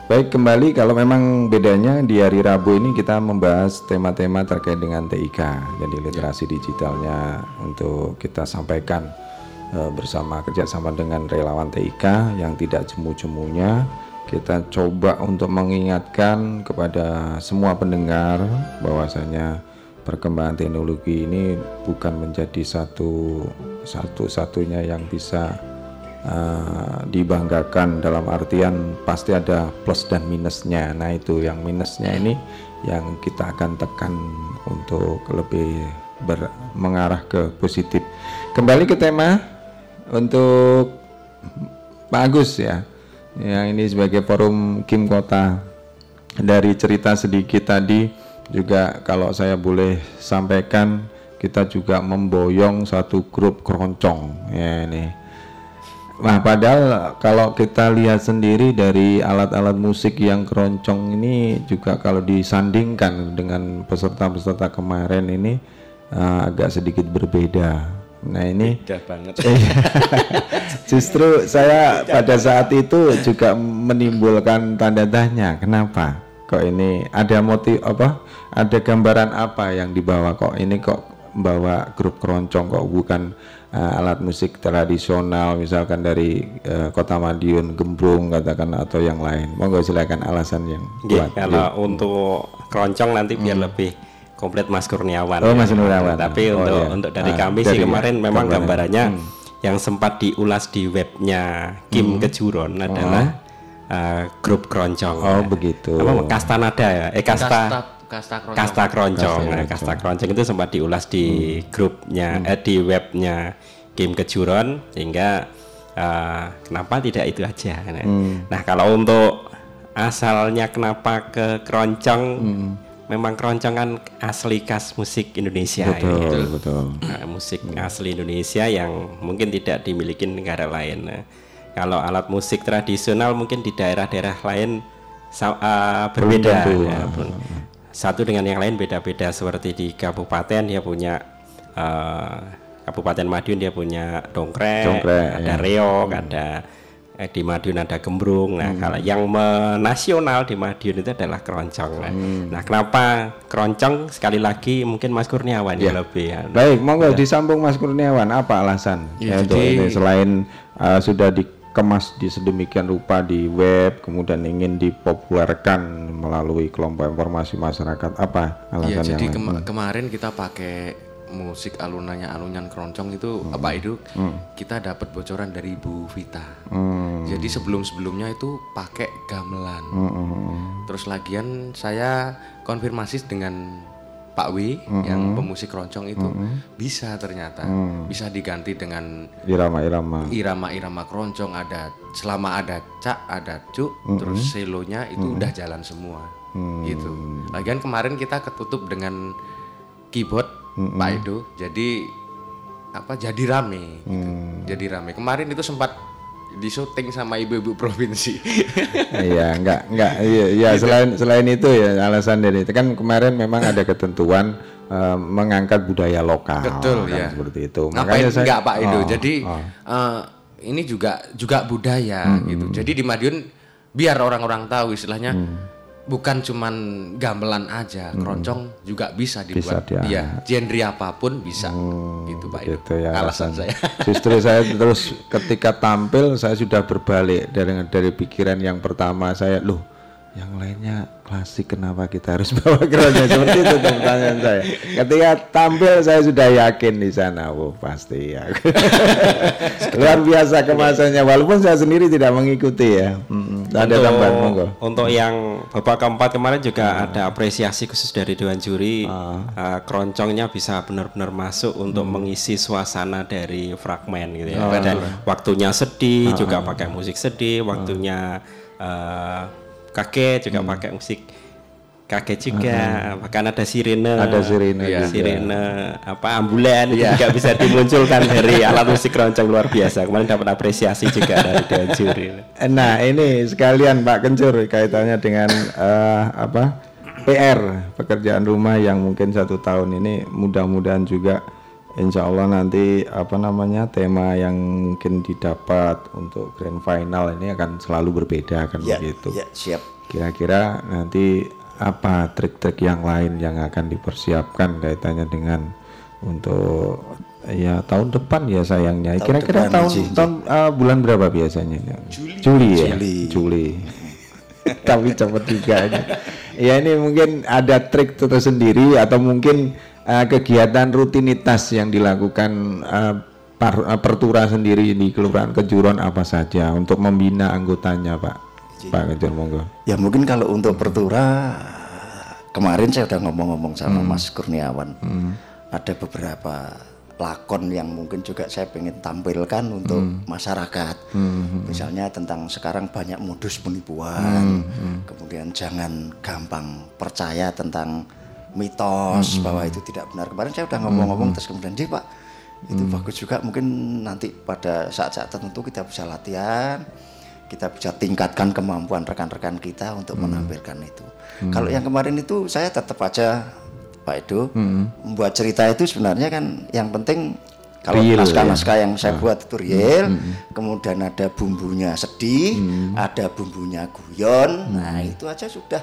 [SPEAKER 8] baik kembali kalau memang bedanya di hari Rabu ini kita membahas tema-tema terkait dengan TIK jadi literasi digitalnya untuk kita sampaikan eh, bersama kerjasama dengan relawan TIK yang tidak jemu-jemunya. Kita coba untuk mengingatkan kepada semua pendengar bahwasanya perkembangan teknologi ini bukan menjadi satu satu-satunya yang bisa uh, dibanggakan dalam artian pasti ada plus dan minusnya. Nah itu yang minusnya ini yang kita akan tekan untuk lebih ber, mengarah ke positif. Kembali ke tema untuk Pak Agus ya, yang ini sebagai forum Kim Kota dari cerita sedikit tadi juga kalau saya boleh sampaikan kita juga memboyong satu grup keroncong ya ini. Nah padahal kalau kita lihat sendiri dari alat-alat musik yang keroncong ini juga kalau disandingkan dengan peserta-peserta kemarin ini uh, agak sedikit berbeda. Nah ini
[SPEAKER 9] Beda banget.
[SPEAKER 8] Iya. justru saya pada saat itu juga menimbulkan tanda tanya kenapa kok ini ada motif apa ada gambaran apa yang dibawa kok ini kok bawa grup keroncong kok bukan uh, alat musik tradisional misalkan dari uh, kota Madiun gembrung katakan atau yang lain monggo silakan alasan yang kuat
[SPEAKER 9] kalau
[SPEAKER 8] Nggih.
[SPEAKER 9] untuk keroncong nanti biar lebih komplit Mas Kurniawan.
[SPEAKER 8] Oh,
[SPEAKER 9] ya.
[SPEAKER 8] Mas Kurniawan.
[SPEAKER 9] Tapi
[SPEAKER 8] Oh,
[SPEAKER 9] untuk
[SPEAKER 8] iya.
[SPEAKER 9] untuk dari
[SPEAKER 8] Ah,
[SPEAKER 9] kami
[SPEAKER 8] dari
[SPEAKER 9] sih kemarin memang
[SPEAKER 8] gambaran.
[SPEAKER 9] gambarannya
[SPEAKER 8] Hmm.
[SPEAKER 9] yang sempat diulas di webnya Kim
[SPEAKER 8] Hmm.
[SPEAKER 9] Kejuron adalah uh, grup keroncong.
[SPEAKER 8] oh begitu
[SPEAKER 9] Apa Kasta Nada ya? Eh Kasta
[SPEAKER 13] Kasta- Kasta Keroncong.
[SPEAKER 9] Kasta Keroncong.
[SPEAKER 8] Kasta
[SPEAKER 9] Nah,
[SPEAKER 8] Keroncong.
[SPEAKER 9] Kasta Keroncong itu sempat diulas di grupnya eh di webnya Kim Kejuron sehingga uh, kenapa tidak itu aja. Nah,
[SPEAKER 8] Hmm.
[SPEAKER 9] nah, kalau untuk asalnya kenapa ke keroncong memang keroncong kan asli khas musik Indonesia
[SPEAKER 8] betul
[SPEAKER 9] ini.
[SPEAKER 8] betul
[SPEAKER 9] Nah, musik asli Indonesia yang mungkin tidak dimiliki negara lain. Nah, kalau alat musik tradisional mungkin di daerah-daerah lain sa- uh, berbeda.
[SPEAKER 8] tentu.
[SPEAKER 9] ya, belum. Satu dengan yang lain beda-beda seperti di kabupaten dia punya uh, Kabupaten Madiun dia punya dongkrek,
[SPEAKER 8] Dongkrek,
[SPEAKER 9] ada
[SPEAKER 8] ya.
[SPEAKER 9] reok, ada eh, di Madiun ada gembrung. Nah,
[SPEAKER 8] Hmm.
[SPEAKER 9] kalau yang menasional di Madiun itu adalah keroncong. Nah,
[SPEAKER 8] Hmm.
[SPEAKER 9] nah, kenapa keroncong? Sekali lagi mungkin Mas Kurniawan
[SPEAKER 8] Ya.
[SPEAKER 9] yang lebih ya.
[SPEAKER 8] Baik, monggo disambung Mas Kurniawan. Apa alasan
[SPEAKER 13] Ya,
[SPEAKER 8] ya, untuk
[SPEAKER 13] jadi-
[SPEAKER 8] ini selain uh, sudah dikemas di sedemikian rupa di web, kemudian ingin dipopulerkan melalui kelompok informasi masyarakat. Apa alasan
[SPEAKER 13] jadi
[SPEAKER 8] yang
[SPEAKER 13] kema-
[SPEAKER 8] lain?
[SPEAKER 13] kemarin kita pakai musik alunannya alunyan keroncong itu apa itu kita dapat bocoran dari Ibu Vita.
[SPEAKER 8] Hmm.
[SPEAKER 13] Jadi sebelum-sebelumnya itu pakai gamelan.
[SPEAKER 8] Hmm, hmm, hmm.
[SPEAKER 13] Terus lagian saya konfirmasi dengan Pak W yang pemusik keroncong itu bisa ternyata. Bisa diganti dengan
[SPEAKER 8] Irama-irama.
[SPEAKER 13] irama-irama keroncong ada selama ada cak ada cuk terus selonya itu udah jalan semua gitu. Lagian kemarin kita ketutup dengan keyboard Pak Edo jadi apa jadi rame gitu. jadi rame. Kemarin itu sempat di syuting sama ibu-ibu provinsi.
[SPEAKER 8] Iya, enggak enggak iya, iya selain selain itu ya alasan dari itu. Kan kemarin memang ada ketentuan uh, mengangkat budaya lokal.
[SPEAKER 13] betul
[SPEAKER 8] kan,
[SPEAKER 13] ya
[SPEAKER 8] seperti itu.
[SPEAKER 13] ngapain enggak Pak Edo?
[SPEAKER 8] Oh,
[SPEAKER 13] jadi
[SPEAKER 8] oh.
[SPEAKER 13] eh, ini juga juga budaya gitu. Jadi di Madiun biar orang-orang tahu istilahnya bukan cuman gamelan aja keroncong juga bisa dibuat.
[SPEAKER 8] Bisa dia-
[SPEAKER 13] dia genre apa pun bisa. Gitu Pak
[SPEAKER 8] gitu ya
[SPEAKER 13] alasan
[SPEAKER 8] alasan.
[SPEAKER 13] saya.
[SPEAKER 8] Justru saya terus ketika tampil saya sudah berbalik dari dari pikiran yang pertama. Saya loh yang lainnya klasik kenapa kita harus bawa keroncong seperti itu pertanyaan saya. Ketika tampil saya sudah yakin di sana, oh pasti ya. Luar biasa kemasannya walaupun saya sendiri tidak mengikuti ya. Mm-mm. Ada tambahan monggo.
[SPEAKER 9] Untuk yang babak keempat kemarin juga ada apresiasi khusus dari Dewan Juri. Uh, keroncongnya bisa benar-benar masuk untuk mengisi suasana dari fragmen gitu ya. Pada waktunya sedih juga pakai musik sedih, waktunya uh, kaget juga pakai musik kaget juga. Bahkan ada sirene.
[SPEAKER 8] Ada sirene
[SPEAKER 9] Iya.
[SPEAKER 8] juga.
[SPEAKER 9] Sirene apa ambulan itu juga bisa dimunculkan dari alat musik keroncong luar biasa. Kemarin dapat apresiasi juga dari Dewan Juri.
[SPEAKER 8] Nah ini sekalian Pak Kencur kaitannya dengan eh, apa PR pekerjaan rumah yang mungkin satu tahun ini mudah-mudahan juga Insya Allah nanti apa namanya tema yang mungkin didapat untuk grand final ini akan selalu berbeda kan
[SPEAKER 12] Ya,
[SPEAKER 8] begitu.
[SPEAKER 12] ya, siap.
[SPEAKER 8] Kira-kira nanti apa trik-trik yang lain yang akan dipersiapkan kaitannya dengan untuk ya tahun depan ya sayangnya.
[SPEAKER 12] Tahun
[SPEAKER 8] Kira-kira
[SPEAKER 12] depan,
[SPEAKER 8] tahun tahun uh, bulan berapa biasanya? Juli. ya.
[SPEAKER 12] Juli.
[SPEAKER 8] Juli. Tapi cepat juga. Ya ini mungkin ada trik tersendiri atau mungkin uh, kegiatan rutinitas yang dilakukan uh, par- uh, pertura sendiri di Kelurahan Kejuron apa saja untuk membina anggotanya, Pak. Pak Kejur monggo.
[SPEAKER 12] Ya mungkin kalau untuk pertura kemarin saya udah ngomong-ngomong sama
[SPEAKER 8] Hmm.
[SPEAKER 12] Mas Kurniawan. Ada beberapa lakon yang mungkin juga saya pengen tampilkan untuk
[SPEAKER 8] Hmm.
[SPEAKER 12] masyarakat. Misalnya tentang sekarang banyak modus
[SPEAKER 8] Hmm.
[SPEAKER 12] penipuan. Kemudian jangan gampang percaya tentang mitos
[SPEAKER 8] Hmm.
[SPEAKER 12] bahwa itu tidak benar. Kemarin saya udah ngomong-ngomong terus kemudian dia Pak itu bagus juga mungkin nanti pada saat-saat tertentu kita bisa latihan kita bisa tingkatkan kemampuan rekan-rekan kita untuk menampilkan itu. Kalau yang kemarin itu saya tetap aja Pak Edo membuat cerita itu sebenarnya kan yang penting kalau naskah-naskah
[SPEAKER 8] ya.
[SPEAKER 12] yang saya buat itu real, kemudian ada bumbunya sedih, ada bumbunya guyon, nah itu aja sudah.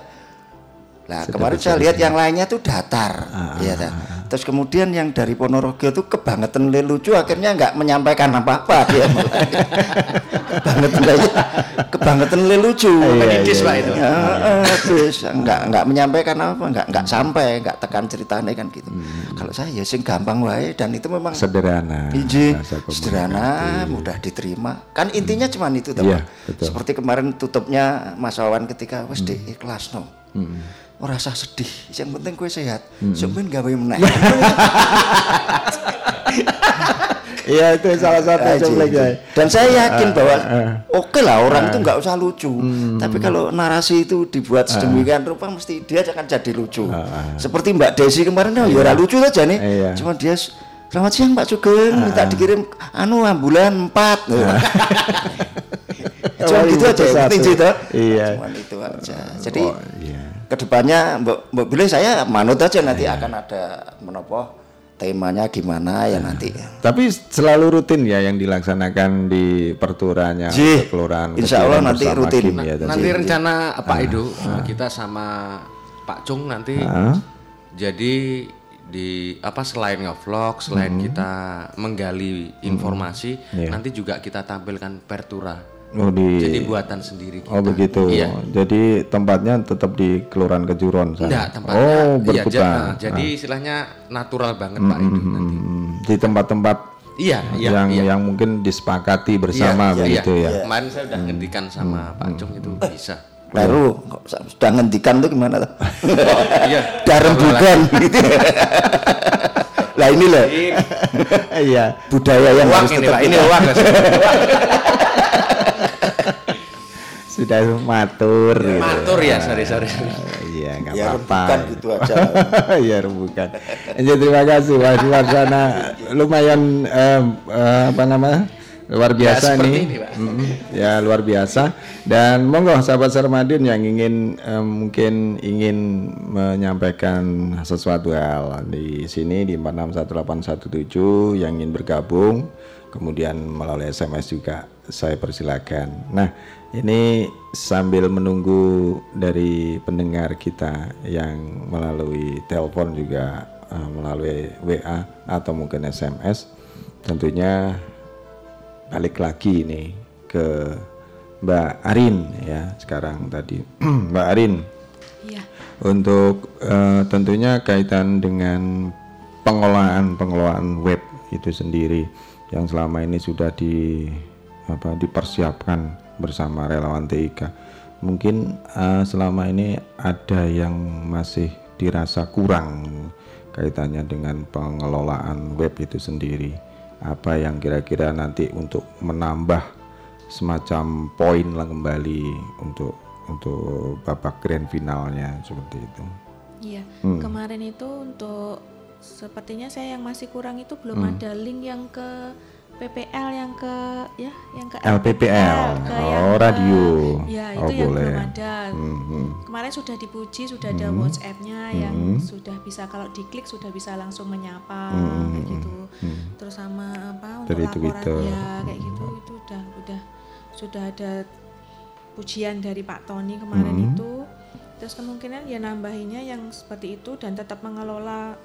[SPEAKER 12] Nah
[SPEAKER 8] Sudah
[SPEAKER 12] kemarin saya lihat yang lainnya tuh datar, ya ta. Terus kemudian yang dari Ponorogo tuh kebangetan lucu, akhirnya nggak menyampaikan apa-apa dia. kebangetan kebangetan lucu.
[SPEAKER 8] Iya,
[SPEAKER 13] Penidis,
[SPEAKER 8] iya,
[SPEAKER 13] Pak,
[SPEAKER 8] iya.
[SPEAKER 13] itu.
[SPEAKER 12] Ya, terus nggak nggak menyampaikan apa, nggak nggak sampai, nggak tekan ceritanya kan gitu. Kalau saya ya sing gampang wae dan itu memang
[SPEAKER 8] Sederhana.
[SPEAKER 12] Iji, sederhana, mudah diterima. Kan intinya cuma itu, Pak.
[SPEAKER 8] betul.
[SPEAKER 12] Seperti kemarin tutupnya Mas Wawan ketika wes di ikhlas no. Ora usah sedih, yang penting kue sehat. Sampeyan gawe meneh.
[SPEAKER 8] Iya itu salah satu ya.
[SPEAKER 12] Dan saya yakin
[SPEAKER 8] Ah,
[SPEAKER 12] bahwa
[SPEAKER 8] ah, Hmm.
[SPEAKER 12] oke lah orang itu nggak usah lucu. Tapi kalau narasi itu dibuat sedemikian rupa mesti dia akan jadi lucu. Seperti Mbak Desi kemarin oh, ya ora lucu aja nih.
[SPEAKER 8] Ah, Iya.
[SPEAKER 12] Cuma dia Selamat siang Pak Sugeng, minta dikirim anu ambulan 4. Cuma gitu
[SPEAKER 8] itu
[SPEAKER 12] aja, Ji, toh?
[SPEAKER 8] Iya.
[SPEAKER 12] Cuma itu aja. Jadi
[SPEAKER 8] Oh, iya.
[SPEAKER 12] Ke depannya Mbak Billy saya manut aja nanti akan ada menopo temanya gimana ya nanti.
[SPEAKER 8] Tapi selalu rutin ya yang dilaksanakan di perturanya
[SPEAKER 12] Ji,
[SPEAKER 8] kelurahan.
[SPEAKER 12] insya Allah nanti rutin.
[SPEAKER 8] Kim ya.
[SPEAKER 13] Nanti rencana Pak Edo eh, kita sama Pak Cung nanti
[SPEAKER 8] Ah.
[SPEAKER 13] jadi di apa selain nge-vlog, selain
[SPEAKER 8] Hmm.
[SPEAKER 13] kita menggali informasi,
[SPEAKER 8] Iya.
[SPEAKER 13] nanti juga kita tampilkan pertura.
[SPEAKER 8] Oh, di
[SPEAKER 13] Jadi buatan sendiri kita.
[SPEAKER 8] Oh begitu.
[SPEAKER 13] Iya.
[SPEAKER 8] Jadi tempatnya tetap di Kelurahan Kejuron sana.
[SPEAKER 13] Enggak, tempatnya
[SPEAKER 8] Oh,
[SPEAKER 13] iya,
[SPEAKER 8] berputar.
[SPEAKER 13] nah, jadi istilahnya natural banget Pak Edo nanti.
[SPEAKER 8] Hmm, di tempat-tempat
[SPEAKER 13] Iya, iya,
[SPEAKER 8] yang
[SPEAKER 13] iya.
[SPEAKER 8] yang mungkin disepakati bersama
[SPEAKER 13] Iya,
[SPEAKER 8] begitu
[SPEAKER 13] iya.
[SPEAKER 8] ya. Hmm.
[SPEAKER 13] Kemarin saya udah ngendikan sama Pak Cung itu bisa.
[SPEAKER 12] Baru sudah ngendikan tuh gimana tuh?
[SPEAKER 13] Iya.
[SPEAKER 12] Darembukan gitu. lah ini loh
[SPEAKER 8] Iya.
[SPEAKER 12] budaya yang
[SPEAKER 13] Uang
[SPEAKER 12] harus
[SPEAKER 13] ini
[SPEAKER 12] tetap
[SPEAKER 13] Pak, ini uang.
[SPEAKER 8] Sudah matur. gitu.
[SPEAKER 13] Matur ya, sorry, sorry.
[SPEAKER 8] Iya, nggak
[SPEAKER 12] Ya,
[SPEAKER 8] apa-apa.
[SPEAKER 12] rembukan gitu aja.
[SPEAKER 8] Iya, rembukan. Jadi terima kasih Mas Warsana. Lumayan em, eh, apa namanya? Luar biasa
[SPEAKER 13] seperti
[SPEAKER 8] nih.
[SPEAKER 13] ini, Pak.
[SPEAKER 8] Mm-mm. Ya, luar biasa. Dan monggo sahabat Sarmadin yang ingin em, mungkin ingin menyampaikan sesuatu hal di sini di 461817 yang ingin bergabung kemudian melalui SMS juga saya persilakan. Nah, ini sambil menunggu dari pendengar kita yang melalui telepon juga eh, melalui WA atau mungkin SMS tentunya balik lagi nih ke Mbak Arin ya sekarang tadi. Mbak Arin.
[SPEAKER 10] Iya.
[SPEAKER 8] untuk eh, tentunya kaitan dengan pengelolaan pengelolaan web itu sendiri yang selama ini sudah di apa dipersiapkan bersama relawan TIK mungkin eh, selama ini ada yang masih dirasa kurang kaitannya dengan pengelolaan web itu sendiri apa yang kira-kira nanti untuk menambah semacam poin lah kembali untuk untuk babak grand finalnya seperti itu.
[SPEAKER 10] Iya,
[SPEAKER 8] Hmm.
[SPEAKER 10] kemarin itu untuk sepertinya saya yang masih kurang itu belum
[SPEAKER 8] Hmm.
[SPEAKER 10] ada link yang ke PPL yang ke ya yang ke
[SPEAKER 8] LPPL.
[SPEAKER 10] ke
[SPEAKER 8] Oh,
[SPEAKER 10] yang ke-
[SPEAKER 8] radio.
[SPEAKER 10] ya,
[SPEAKER 8] Oh,
[SPEAKER 10] itu
[SPEAKER 8] Oh,
[SPEAKER 10] yang
[SPEAKER 8] boleh.
[SPEAKER 10] belum ada.
[SPEAKER 8] Hmm, hmm.
[SPEAKER 10] Kemarin sudah dipuji, sudah ada
[SPEAKER 8] Hmm.
[SPEAKER 10] WhatsApp-nya yang
[SPEAKER 8] Hmm.
[SPEAKER 10] sudah bisa kalau diklik sudah bisa langsung menyapa
[SPEAKER 8] Hmm,
[SPEAKER 10] kayak gitu.
[SPEAKER 8] hmm.
[SPEAKER 10] Terus sama apa untuk
[SPEAKER 8] Dari
[SPEAKER 10] laporan
[SPEAKER 8] Twitter.
[SPEAKER 10] ya kayak gitu itu udah udah sudah ada pujian dari Pak Tony kemarin
[SPEAKER 8] Hmm.
[SPEAKER 10] itu. Terus kemungkinan ya nambahinnya yang seperti itu dan tetap mengelola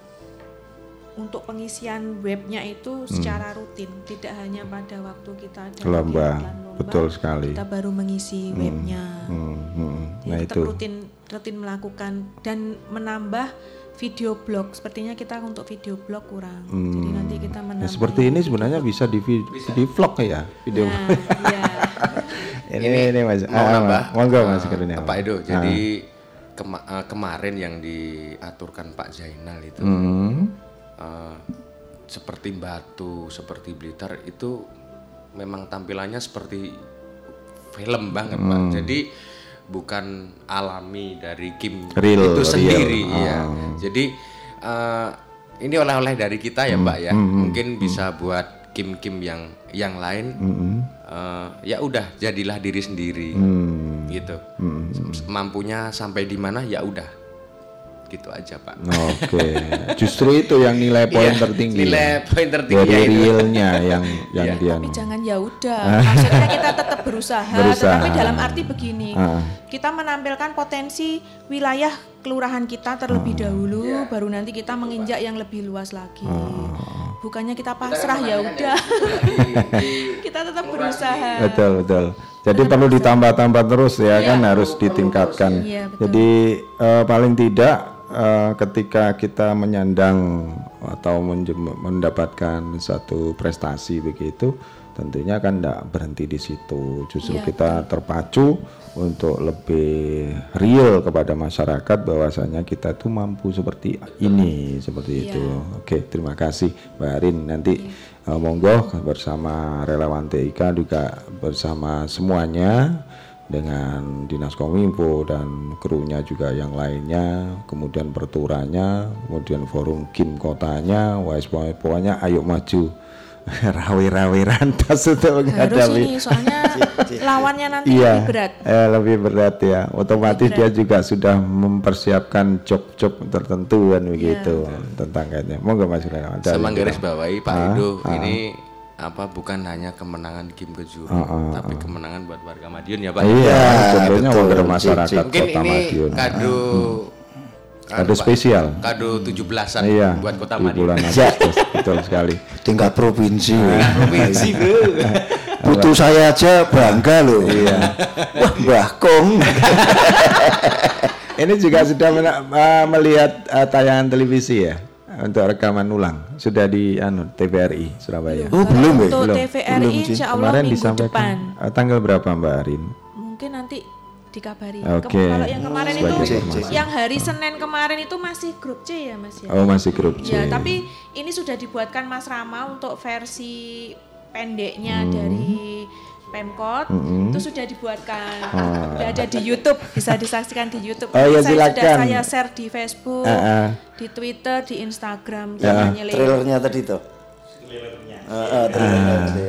[SPEAKER 10] untuk pengisian webnya itu secara rutin, tidak hanya pada waktu kita ada
[SPEAKER 8] Hmm. Lomba,
[SPEAKER 10] lomba,
[SPEAKER 8] betul sekali.
[SPEAKER 10] Kita baru mengisi webnya.
[SPEAKER 8] Hmm, hmm.
[SPEAKER 10] Jadi
[SPEAKER 8] Nah itu.
[SPEAKER 10] rutin rutin melakukan dan menambah video blog. Sepertinya kita untuk video blog kurang. Jadi
[SPEAKER 8] Hmm.
[SPEAKER 10] nanti kita
[SPEAKER 8] Nah,
[SPEAKER 10] menambah.
[SPEAKER 8] seperti ini sebenarnya bisa di, vi- di vlog ya video.
[SPEAKER 10] Nah, iya.
[SPEAKER 8] ini, ini, mas.
[SPEAKER 13] mau
[SPEAKER 8] Ah,
[SPEAKER 13] nambah
[SPEAKER 8] Monggo mas Kurnia.
[SPEAKER 13] Pak Edo
[SPEAKER 8] Ah.
[SPEAKER 13] jadi kema- eh, kemarin yang diaturkan Pak Zainal itu
[SPEAKER 8] Hmm.
[SPEAKER 13] Eh, seperti Batu seperti Blitar itu memang tampilannya seperti film banget Pak
[SPEAKER 8] Hmm.
[SPEAKER 13] jadi bukan alami dari Kim
[SPEAKER 8] Real,
[SPEAKER 13] itu
[SPEAKER 8] real.
[SPEAKER 13] sendiri ya
[SPEAKER 8] Oh.
[SPEAKER 13] jadi eh, ini oleh-oleh dari kita ya Pak ya
[SPEAKER 8] hmm,
[SPEAKER 13] mungkin bisa buat Kim Kim yang yang lain
[SPEAKER 8] Hmm.
[SPEAKER 13] eh, ya udah jadilah diri sendiri
[SPEAKER 8] Hmm.
[SPEAKER 13] gitu
[SPEAKER 8] Hmm.
[SPEAKER 13] mampunya sampai di mana ya udah gitu aja pak
[SPEAKER 8] Oke, justru itu yang nilai poin
[SPEAKER 13] Iya,
[SPEAKER 8] tertinggi.
[SPEAKER 13] nilai
[SPEAKER 8] ya.
[SPEAKER 13] poin tertinggi
[SPEAKER 8] Dari
[SPEAKER 13] ya itu.
[SPEAKER 8] realnya yang yang
[SPEAKER 13] Iya.
[SPEAKER 8] dia.
[SPEAKER 10] Tapi jangan ya udah. Maksudnya kita tetap berusaha,
[SPEAKER 8] Berusaha.
[SPEAKER 10] tetapi dalam arti begini.
[SPEAKER 8] Ah.
[SPEAKER 10] Kita menampilkan potensi wilayah kelurahan kita terlebih
[SPEAKER 8] Ah.
[SPEAKER 10] dahulu,
[SPEAKER 8] Iya.
[SPEAKER 10] baru nanti kita menginjak yang lebih luas lagi.
[SPEAKER 8] Ah.
[SPEAKER 10] Bukannya kita pasrah ya udah. kita tetap berusaha.
[SPEAKER 8] Betul betul. Jadi perlu ditambah-tambah terus ya kan harus ditingkatkan.
[SPEAKER 10] Iya, betul.
[SPEAKER 8] Jadi eh, paling tidak eh, ketika kita menyandang atau mendapatkan satu prestasi begitu, tentunya kan tidak berhenti di situ. Justru
[SPEAKER 10] Iya,
[SPEAKER 8] kita terpacu untuk lebih real kepada masyarakat bahwasanya kita tuh mampu seperti ini, seperti
[SPEAKER 10] Iya.
[SPEAKER 8] itu. Oke, terima kasih Mbak Arin. Nanti eh, monggo bersama relawan TIK juga bersama semuanya dengan Dinas Kominfo dan krunya juga yang lainnya, kemudian perturanya, kemudian forum Kim kotanya, pokoknya- pokoknya ayo maju. Rawi-rawi rantas untuk
[SPEAKER 10] Harus
[SPEAKER 8] menghadapi
[SPEAKER 10] ini soalnya lawannya nanti
[SPEAKER 8] iya,
[SPEAKER 10] lebih berat.
[SPEAKER 8] eh, lebih berat ya. Otomatis dia juga sudah mempersiapkan job-job tertentu kan begitu tentang kayaknya. Monggo Mas. Dari
[SPEAKER 13] sama garis bawahi Pak
[SPEAKER 8] Ah,
[SPEAKER 13] Edo
[SPEAKER 8] ah.
[SPEAKER 13] ini apa bukan hanya kemenangan Kim Kejuru
[SPEAKER 8] Ah, ah,
[SPEAKER 13] tapi kemenangan buat warga Madiun ya Pak
[SPEAKER 8] Iya, tentunya
[SPEAKER 12] betul,
[SPEAKER 8] warga masyarakat
[SPEAKER 13] mungkin
[SPEAKER 8] Kota
[SPEAKER 13] ini
[SPEAKER 8] Madiun.
[SPEAKER 13] kado
[SPEAKER 8] Kado spesial.
[SPEAKER 13] kado 17-an
[SPEAKER 8] Iya,
[SPEAKER 13] buat Kota
[SPEAKER 8] di
[SPEAKER 13] Madiun
[SPEAKER 8] bulan Agustus, betul sekali.
[SPEAKER 12] tingkat provinsi.
[SPEAKER 13] provinsi bro
[SPEAKER 12] Putu saya aja bangga loh. Iya. Wah, Mbah Kong.
[SPEAKER 8] Ini juga sudah uh, melihat uh, tayangan televisi ya untuk rekaman ulang sudah di anu TVRI Surabaya.
[SPEAKER 12] Oh, belum ya?
[SPEAKER 10] Untuk
[SPEAKER 8] Belum.
[SPEAKER 10] TVRI
[SPEAKER 12] Belum sih.
[SPEAKER 10] insya Allah
[SPEAKER 8] Kemarin
[SPEAKER 10] minggu
[SPEAKER 8] disampaikan
[SPEAKER 10] depan.
[SPEAKER 8] uh, tanggal berapa Mbak Arin?
[SPEAKER 10] Mungkin nanti dikabari.
[SPEAKER 8] Oke.
[SPEAKER 10] Kem- Kalau yang kemarin itu,
[SPEAKER 8] Sebagai informasi.
[SPEAKER 10] yang hari Senin kemarin itu masih grup C ya Mas ya.
[SPEAKER 8] Oh masih grup C.
[SPEAKER 10] Ya, tapi ini sudah dibuatkan Mas Rama untuk versi pendeknya
[SPEAKER 8] Hmm.
[SPEAKER 10] dari Pemkot itu sudah dibuatkan.
[SPEAKER 8] Oh.
[SPEAKER 10] Sudah ada di YouTube, bisa disaksikan di YouTube.
[SPEAKER 8] Oh, ya,
[SPEAKER 10] saya sudah
[SPEAKER 8] silakan.
[SPEAKER 10] saya share di Facebook,
[SPEAKER 8] Ah, ah.
[SPEAKER 10] di Twitter, di Instagram,
[SPEAKER 8] Ya.
[SPEAKER 10] namanya Leo.
[SPEAKER 12] Trailernya tadi tuh. Heeh, trailernya tadi.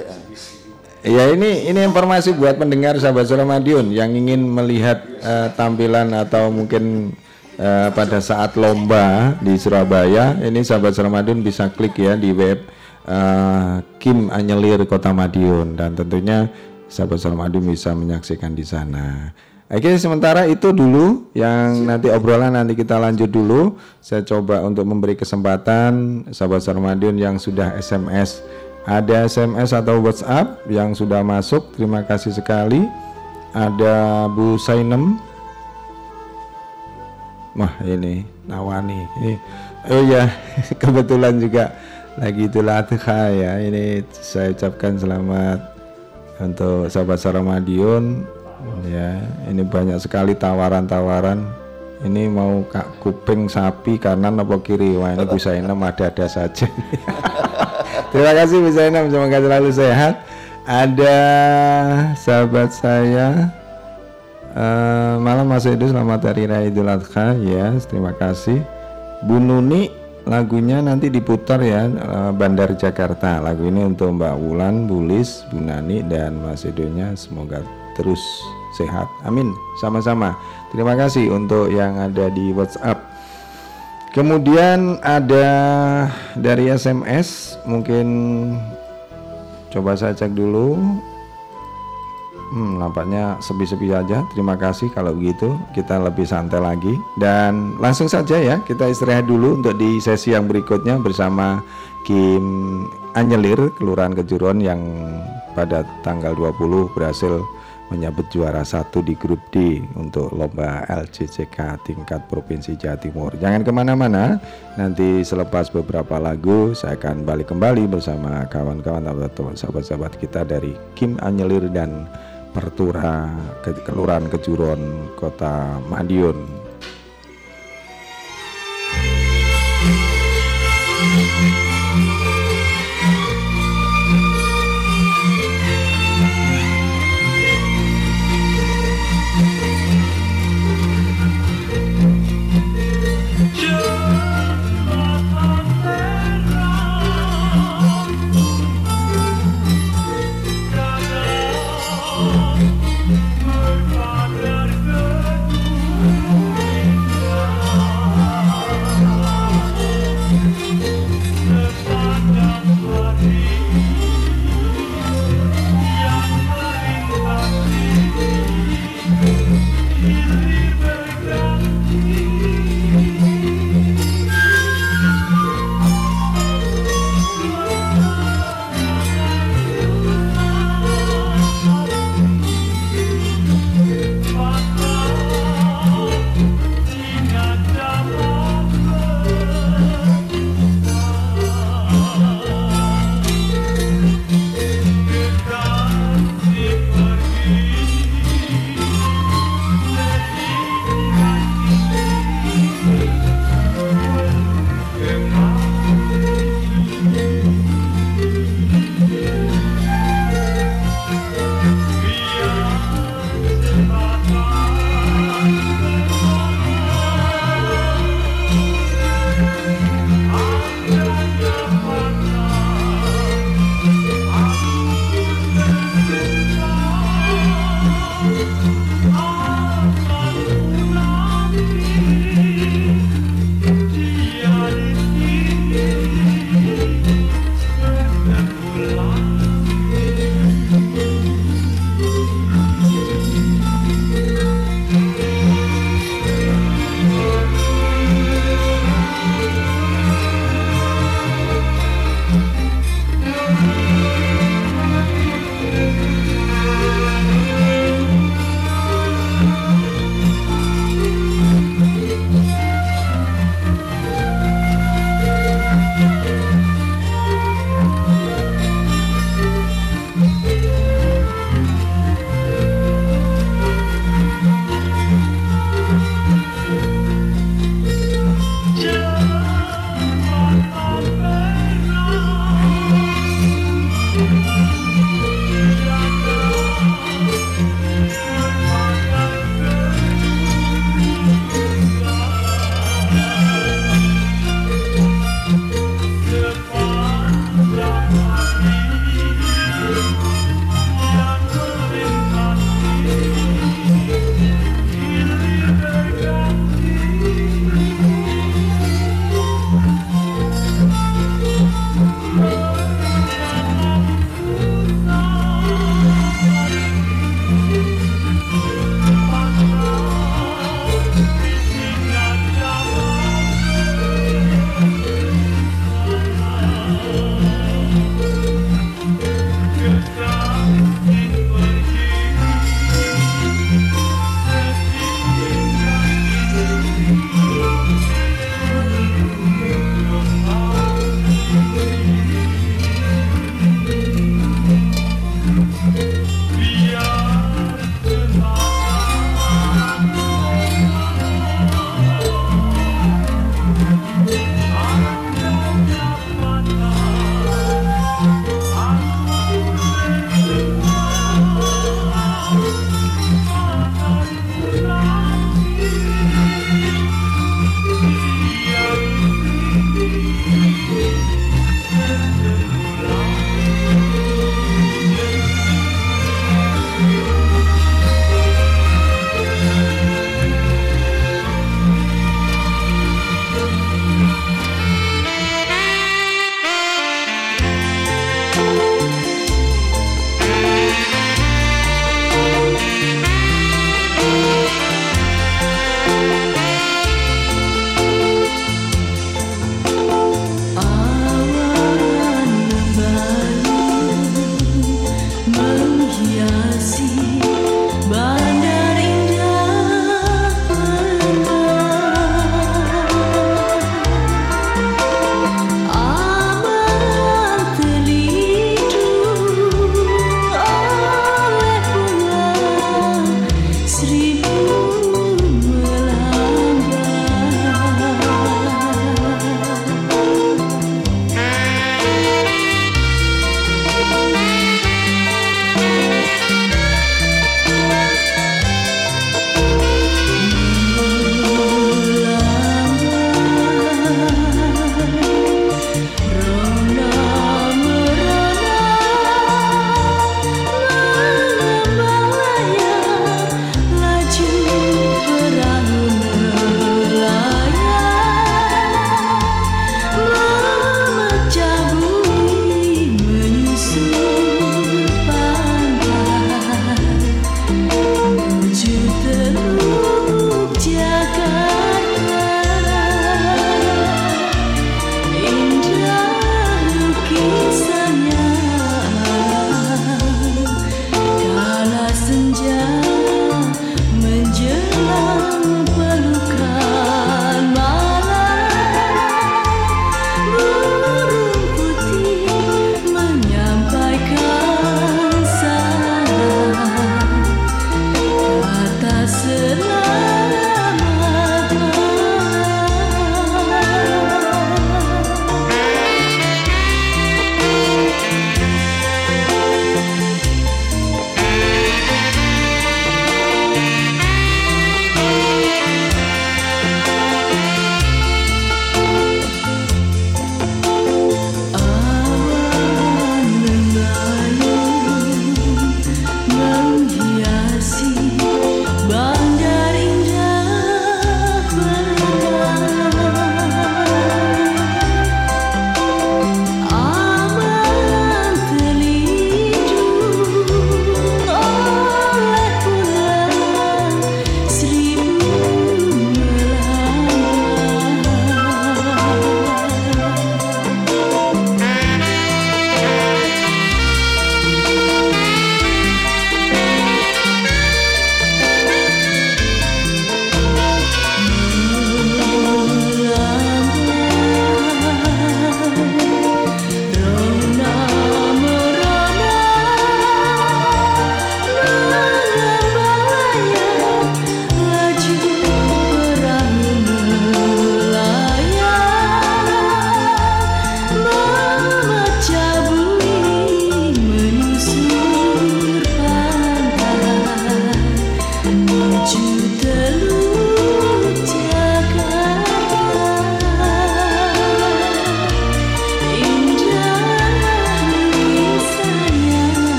[SPEAKER 8] Ya ini ini informasi buat pendengar sahabat Suara Madiun yang ingin melihat eh, tampilan atau mungkin eh, pada saat lomba di Surabaya ini sahabat Suara Madiun bisa klik ya di web eh, Kim Anyelir Kota Madiun dan tentunya sahabat Suara Madiun bisa menyaksikan di sana. Oke sementara itu dulu yang nanti obrolan nanti kita lanjut dulu. Saya coba untuk memberi kesempatan sahabat Suara Madiun yang sudah SMS ada SMS atau WhatsApp yang sudah masuk. Terima kasih sekali. Ada Bu Sainem. Wah ini Nawani. Ini, oh ya kebetulan juga lagi Idul Adha ya. Ini saya ucapkan selamat untuk sahabat Saramadion. Ya ini banyak sekali tawaran-tawaran. Ini mau kak kuping sapi kanan apa kiri? Wah ini Bu Sainem ada-ada saja. Terima kasih Bu Zainab, semoga selalu sehat. Ada sahabat saya eh, malam Mas Edo selamat hari raya Idul Adha ya terima kasih Bu Nuni lagunya nanti diputar ya eh, Bandar Jakarta lagu ini untuk Mbak Wulan, Bulis, Bu Nani dan Mas Edonya semoga terus sehat. Amin. Sama-sama. Terima kasih untuk yang ada di WhatsApp. Kemudian ada dari SMS mungkin coba saya cek dulu. Hmm, nampaknya sepi-sepi aja. Terima kasih kalau begitu. Kita lebih santai lagi dan langsung saja ya kita istirahat dulu untuk di sesi yang berikutnya bersama Kim Anyelir Kelurahan Kejuruan yang pada tanggal 20 berhasil menyabet juara satu di grup D untuk lomba LCCK tingkat Provinsi Jawa Timur. Jangan ke mana-mana, nanti selepas beberapa lagu saya akan balik kembali bersama kawan-kawan atau sahabat-sahabat kita dari Kim Anyelir dan Pertura Kelurahan Kejuron Kota Madiun.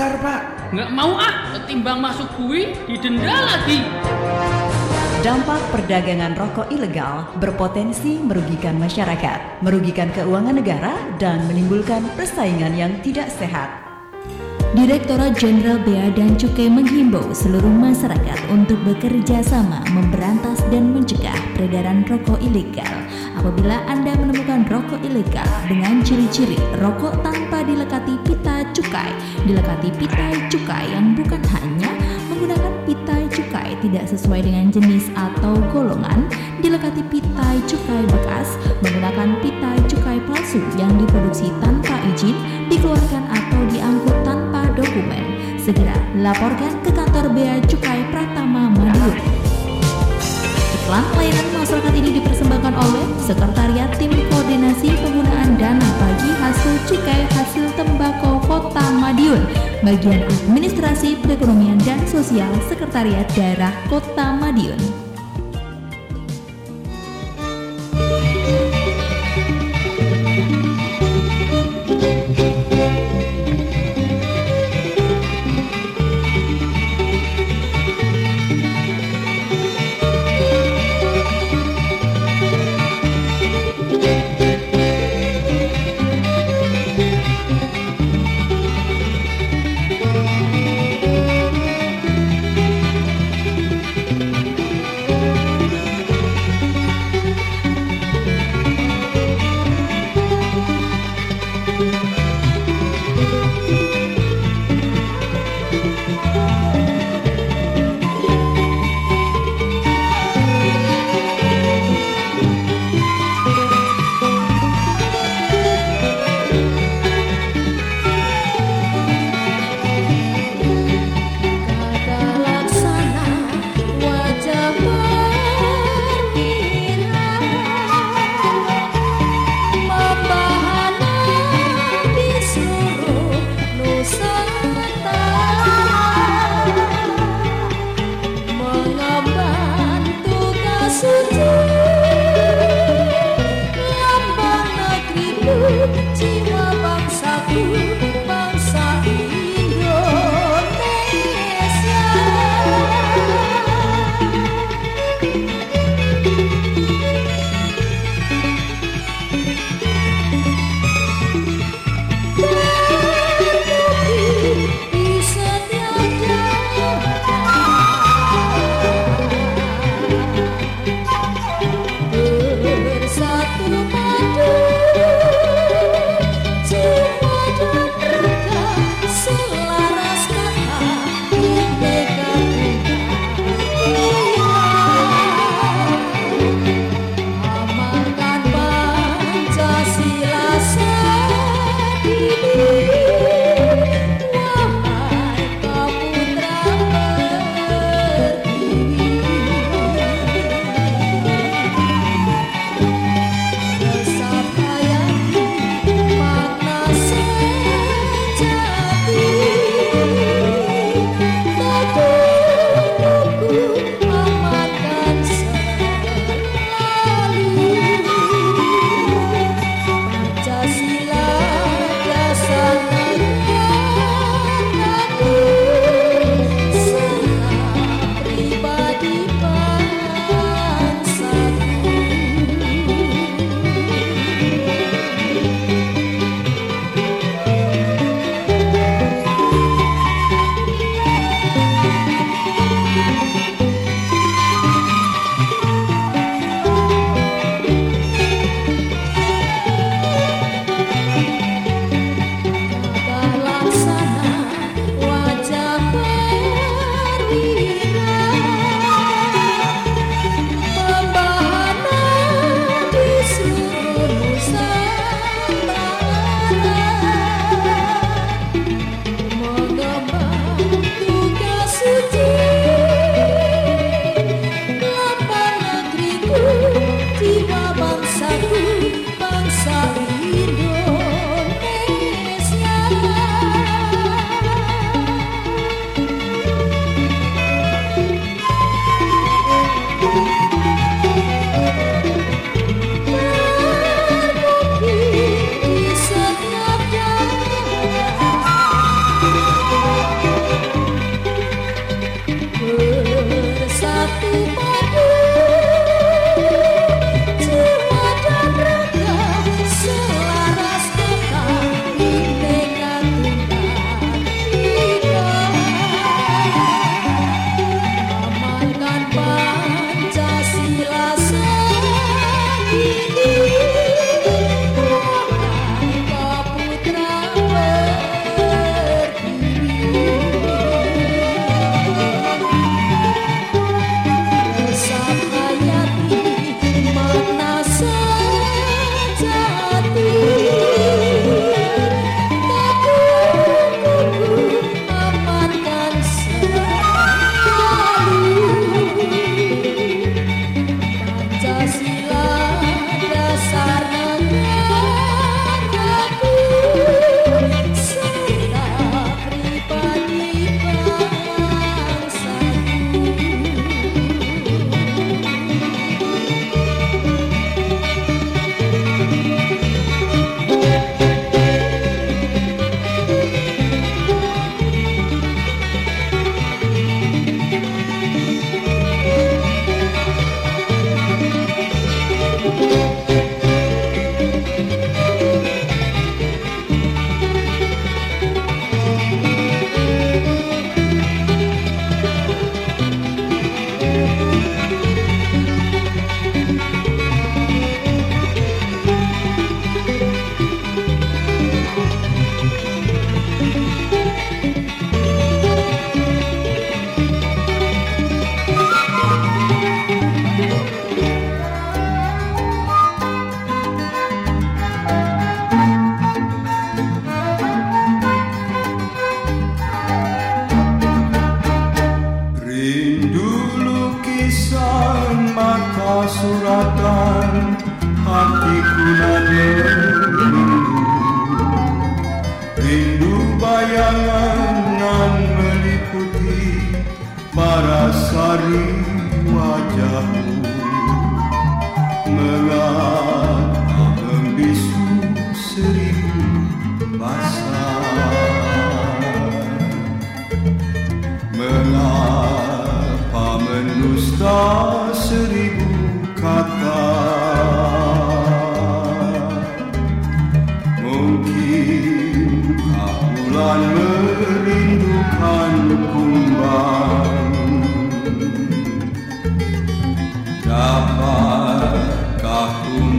[SPEAKER 14] Besar, Pak.
[SPEAKER 15] Nggak mau ah, ketimbang masuk bui, didenda lagi.
[SPEAKER 16] Dampak perdagangan rokok ilegal berpotensi merugikan masyarakat, merugikan keuangan negara, dan menimbulkan persaingan yang tidak sehat.
[SPEAKER 17] Direktorat Jenderal Bea dan Cukai menghimbau seluruh masyarakat untuk bekerja sama memberantas dan mencegah peredaran rokok ilegal. Apabila Anda menemukan rokok ilegal dengan ciri-ciri rokok tanpa dilekati pita cukai, dilekati pita cukai yang bukan hanya menggunakan pitai cukai tidak sesuai dengan jenis atau golongan, dilekati pitai cukai bekas, menggunakan pitai cukai palsu yang diproduksi tanpa izin, dikeluarkan atau diangkut tanpa dokumen. Segera laporkan ke kantor Bea Cukai Pratama Madiun. Iklan layanan masyarakat ini dipersembahkan oleh Sekretariat Tim Koordinasi Penggunaan Dana Bagi Hasil Cukai Hasil Tembakau Kota Madiun, Bagian Administrasi Perekonomian dan Sosial Sekretariat Daerah Kota Madiun.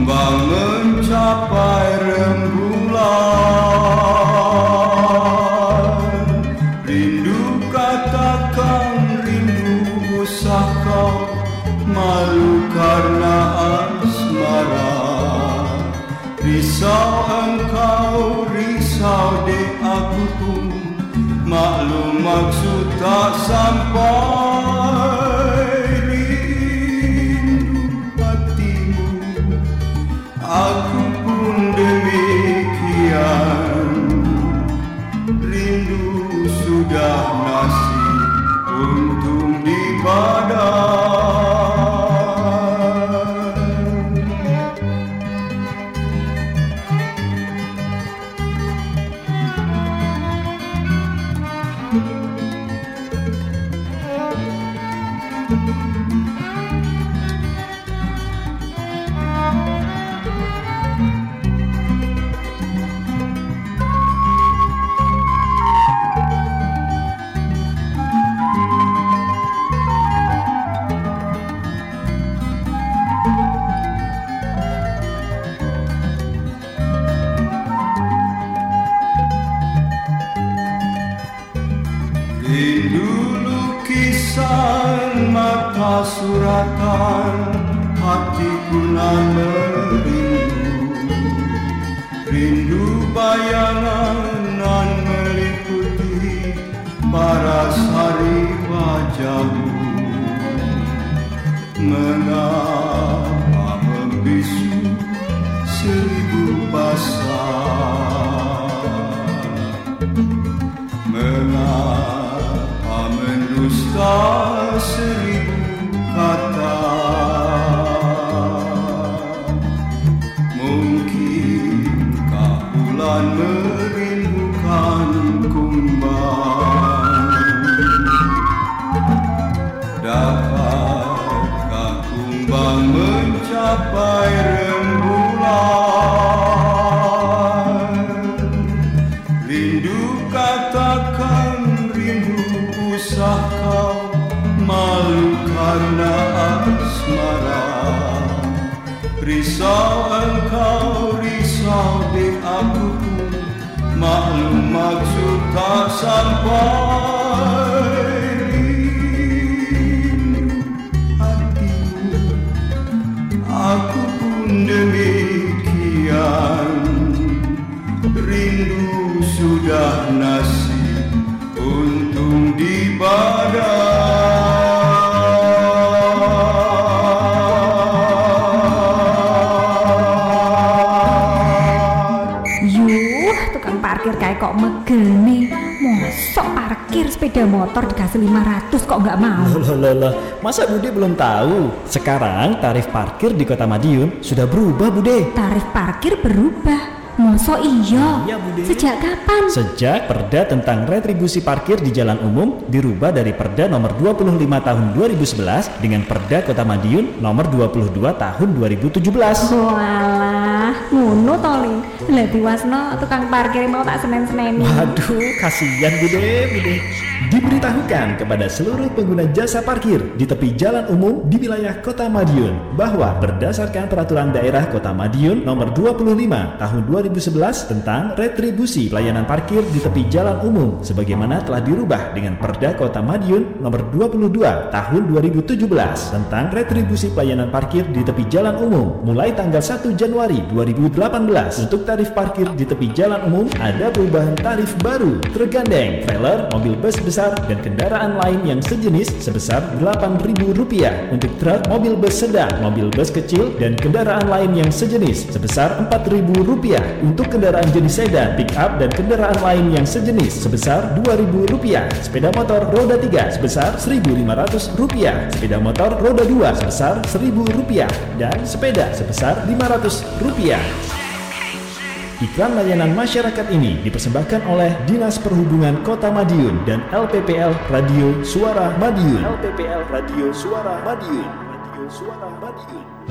[SPEAKER 18] Kumbang mencapai rembulan. Rindu katakan rindu usah kau Malu karena asmara. Risau engkau, risau de aku pun Maklum maksud tak sampai
[SPEAKER 19] Masa Bude belum tahu? Sekarang tarif parkir di Kota Madiun sudah berubah, Bude.
[SPEAKER 20] Tarif parkir berubah. Mosok iya?
[SPEAKER 19] Iya, Bude.
[SPEAKER 20] Sejak kapan?
[SPEAKER 19] Sejak Perda tentang retribusi parkir di jalan umum dirubah dari Perda nomor 25 tahun 2011 dengan Perda Kota Madiun nomor 22 tahun 2017.
[SPEAKER 20] Walah, ngono to li. Lah diwasno tukang parkir mau tak senen-seneni.
[SPEAKER 19] Waduh, kasihan Bude, Bude. Diberitahukan kepada seluruh pengguna jasa parkir di tepi jalan umum di wilayah Kota Madiun bahwa berdasarkan peraturan daerah Kota Madiun nomor 25 tahun 2011 tentang retribusi pelayanan parkir di tepi jalan umum sebagaimana telah dirubah dengan Perda Kota Madiun nomor 22 tahun 2017 tentang retribusi pelayanan parkir di tepi jalan umum mulai tanggal 1 Januari 2018 untuk tarif parkir di tepi jalan umum ada perubahan tarif baru. Tergandeng trailer, mobil bus besar,
[SPEAKER 1] dan kendaraan lain yang sejenis sebesar Rp8.000. Untuk truk, mobil bus sedang, mobil bus kecil, dan kendaraan lain yang sejenis sebesar Rp4.000. Untuk kendaraan jenis sedan, pick up, dan kendaraan lain yang sejenis sebesar Rp2.000. Sepeda motor roda 3 sebesar Rp1.500. Sepeda motor roda 2 sebesar Rp1.000 dan sepeda sebesar Rp500. Iklan layanan masyarakat ini dipersembahkan oleh Dinas Perhubungan Kota Madiun dan LPPL Radio Suara Madiun. LPPL Radio Suara Madiun. Radio Suara Madiun.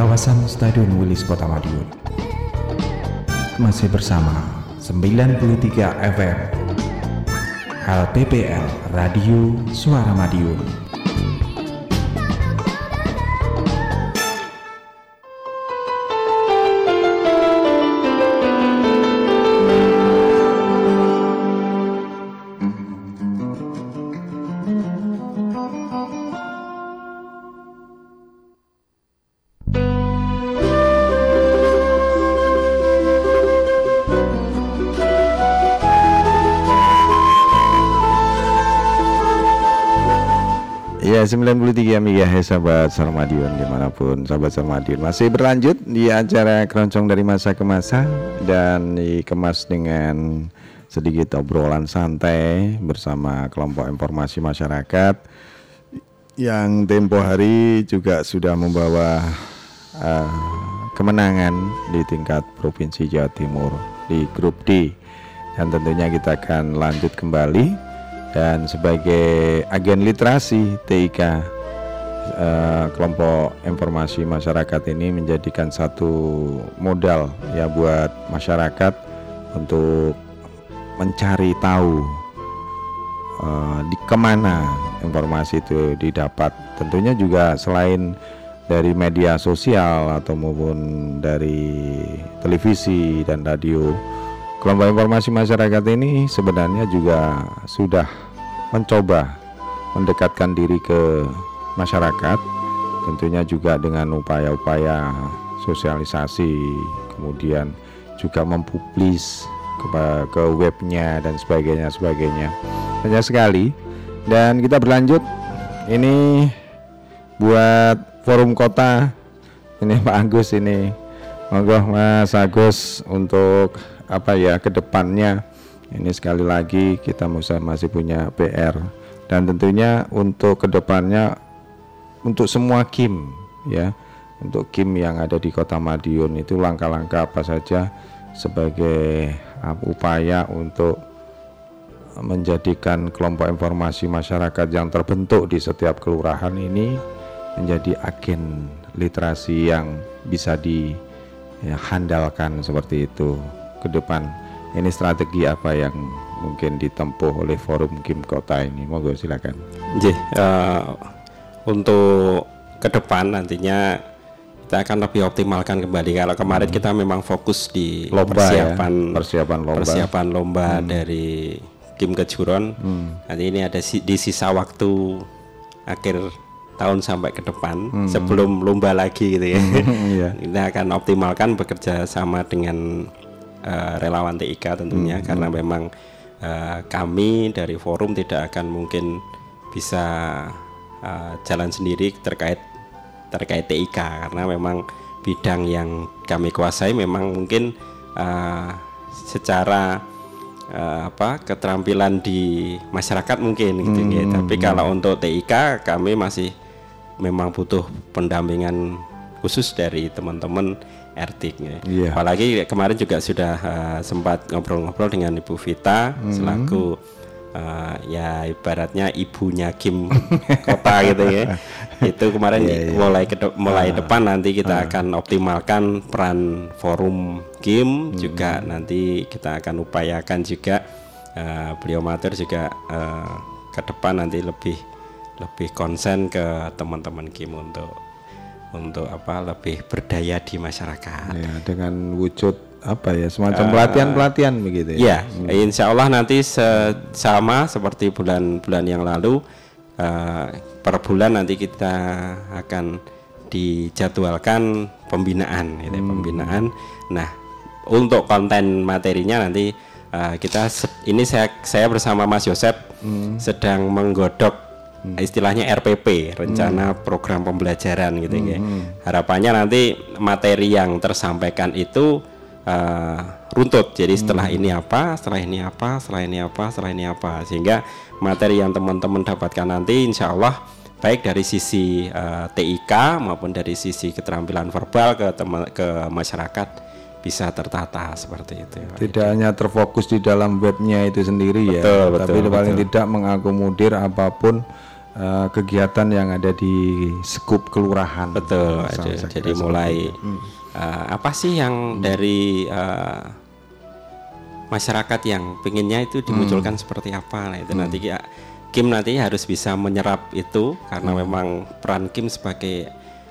[SPEAKER 8] Kawasan Stadion Wilis Kota Madiun. Masih bersama 93 FM LPPL Radio Suara Madiun. 93 MHz sahabat Sarmadion di mana pun sahabat Sarmadion. Masih berlanjut di acara keroncong dari masa ke masa dan dikemas dengan sedikit obrolan santai bersama kelompok informasi masyarakat yang tempo hari juga sudah membawa uh, kemenangan di tingkat provinsi Jawa Timur di grup D. Dan tentunya kita akan lanjut kembali dan sebagai agen literasi TIK eh, kelompok informasi masyarakat ini menjadikan satu modal ya buat masyarakat untuk mencari tahu eh, di ke mana informasi itu didapat. Tentunya juga selain dari media sosial atau maupun dari televisi dan radio Kelompok informasi masyarakat ini sebenarnya juga sudah mencoba mendekatkan diri ke masyarakat, tentunya juga dengan upaya-upaya sosialisasi, kemudian juga mempublis ke, ke webnya dan sebagainya sebagainya. Banyak sekali. Dan kita berlanjut. Ini buat forum kota. Ini Pak Agus ini. Monggo Mas Agus untuk apa ya ke depannya ini sekali lagi kita masih punya PR dan tentunya untuk ke depannya untuk semua kim ya. Untuk kim yang ada di kota Madiun itu langkah-langkah apa saja sebagai uh, upaya untuk menjadikan kelompok informasi masyarakat yang terbentuk di setiap kelurahan ini menjadi agen literasi yang bisa dihandalkan seperti itu. Ke depan ini strategi apa yang mungkin ditempuh oleh forum Kim Kota ini? Monggo silakan.
[SPEAKER 9] J, uh, untuk ke depan nantinya kita akan lebih optimalkan kembali kalau kemarin hmm. kita memang fokus di
[SPEAKER 8] lomba
[SPEAKER 9] persiapan
[SPEAKER 8] ya? persiapan lomba
[SPEAKER 9] persiapan lomba hmm. dari Kim Kejuron hmm. nanti ini ada si, di sisa waktu akhir tahun sampai ke depan hmm. sebelum lomba lagi gitu ya yeah. kita akan optimalkan bekerja sama dengan uh, relawan TIK tentunya hmm. karena hmm. memang uh, kami dari forum tidak akan mungkin bisa uh, jalan sendiri terkait terkait TIK karena memang bidang yang kami kuasai memang mungkin uh, secara uh, apa keterampilan di masyarakat mungkin gitu hmm. ya. Tapi kalau untuk TIK kami masih memang butuh pendampingan khusus dari teman-teman Ertik ya. Yeah. Apalagi kemarin juga sudah uh, sempat ngobrol-ngobrol dengan Ibu Vita hmm. selaku uh, ya ibaratnya ibunya Kim Kota gitu ya. Itu kemarin yeah, yeah. mulai ke de mulai uh, depan nanti kita uh. akan optimalkan peran forum Kim hmm. juga nanti kita akan upayakan juga uh, beliau mater juga uh, ke depan nanti lebih lebih konsen ke teman-teman Kim untuk untuk apa lebih berdaya di masyarakat.
[SPEAKER 8] Ya, dengan wujud apa ya semacam pelatihan-pelatihan uh, begitu ya.
[SPEAKER 9] Ya, hmm. insya Allah nanti se sama seperti bulan-bulan yang lalu uh, per bulan nanti kita akan dijadwalkan pembinaan, gitu, ya, hmm. pembinaan. Nah, untuk konten materinya nanti uh, kita ini saya saya bersama Mas Yosep hmm. sedang menggodok hmm. istilahnya RPP rencana hmm. program pembelajaran gitu ya. hmm. ya harapannya nanti materi yang tersampaikan itu uh, runtut jadi hmm. setelah ini apa setelah ini apa setelah ini apa setelah ini apa sehingga materi yang teman-teman dapatkan nanti insya Allah baik dari sisi uh, eh, TIK maupun dari sisi keterampilan verbal ke teman ke masyarakat bisa tertata seperti itu.
[SPEAKER 8] Tidak hanya terfokus di dalam webnya itu sendiri betul, ya, betul, tapi betul. paling tidak mengakomodir apa pun eh, kegiatan yang ada di skup kelurahan.
[SPEAKER 9] Betul. Jadi, mulai
[SPEAKER 8] itu. Hmm.
[SPEAKER 9] Uh, apa sih yang dari uh, masyarakat yang pengennya itu dimunculkan seperti apa? Nah itu
[SPEAKER 8] Hmm.
[SPEAKER 9] nanti ya, Kim nanti harus bisa menyerap itu karena
[SPEAKER 8] Hmm.
[SPEAKER 9] memang peran Kim sebagai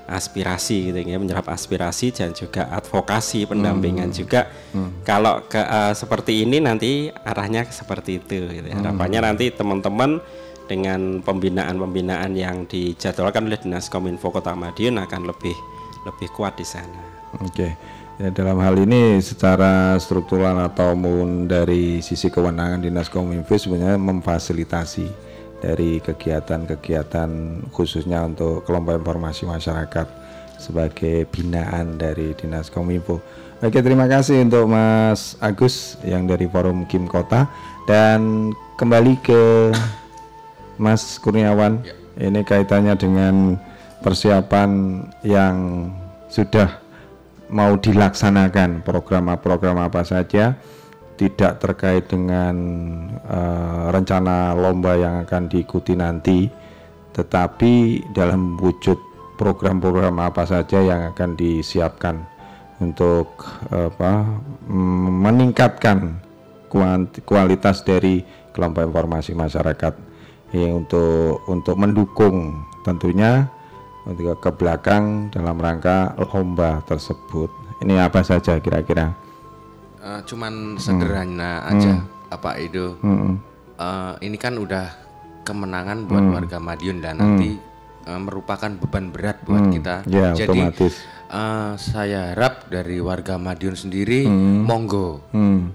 [SPEAKER 9] aspirasi gitu ya menyerap aspirasi dan juga advokasi pendampingan
[SPEAKER 8] Hmm.
[SPEAKER 9] juga
[SPEAKER 8] Hmm.
[SPEAKER 9] kalau ke uh, seperti ini nanti arahnya seperti itu gitu ya.
[SPEAKER 8] Hmm.
[SPEAKER 9] harapannya nanti teman-teman dengan pembinaan-pembinaan yang dijadwalkan oleh Dinas Kominfo Kota Madiun akan lebih lebih kuat di sana.
[SPEAKER 8] Oke. Ya, dalam hal ini secara struktural atau maupun dari sisi kewenangan Dinas Kominfo sebenarnya memfasilitasi dari kegiatan-kegiatan khususnya untuk kelompok informasi masyarakat sebagai binaan dari Dinas Kominfo. Oke, terima kasih untuk Mas Agus yang dari Forum Kim Kota dan kembali ke Mas Kurniawan. Ini kaitannya dengan persiapan yang sudah mau dilaksanakan program-program apa saja tidak terkait dengan eh, rencana lomba yang akan diikuti nanti tetapi dalam wujud program-program apa saja yang akan disiapkan untuk apa meningkatkan kualitas dari kelompok informasi masyarakat. Ya, untuk untuk mendukung tentunya ke belakang dalam rangka lomba tersebut. Ini apa saja kira-kira?
[SPEAKER 13] Eh, cuman sederhana aja, Pak Edo.
[SPEAKER 8] Hmm.
[SPEAKER 13] Eh, ini kan udah kemenangan buat
[SPEAKER 8] Hmm.
[SPEAKER 13] warga Madiun dan
[SPEAKER 8] Hmm.
[SPEAKER 13] nanti eh, merupakan beban berat buat
[SPEAKER 8] Hmm.
[SPEAKER 13] kita.
[SPEAKER 8] Ya,
[SPEAKER 13] Jadi
[SPEAKER 8] otomatis.
[SPEAKER 13] eh, saya harap dari warga Madiun sendiri,
[SPEAKER 8] Hmm.
[SPEAKER 13] monggo
[SPEAKER 8] Hmm.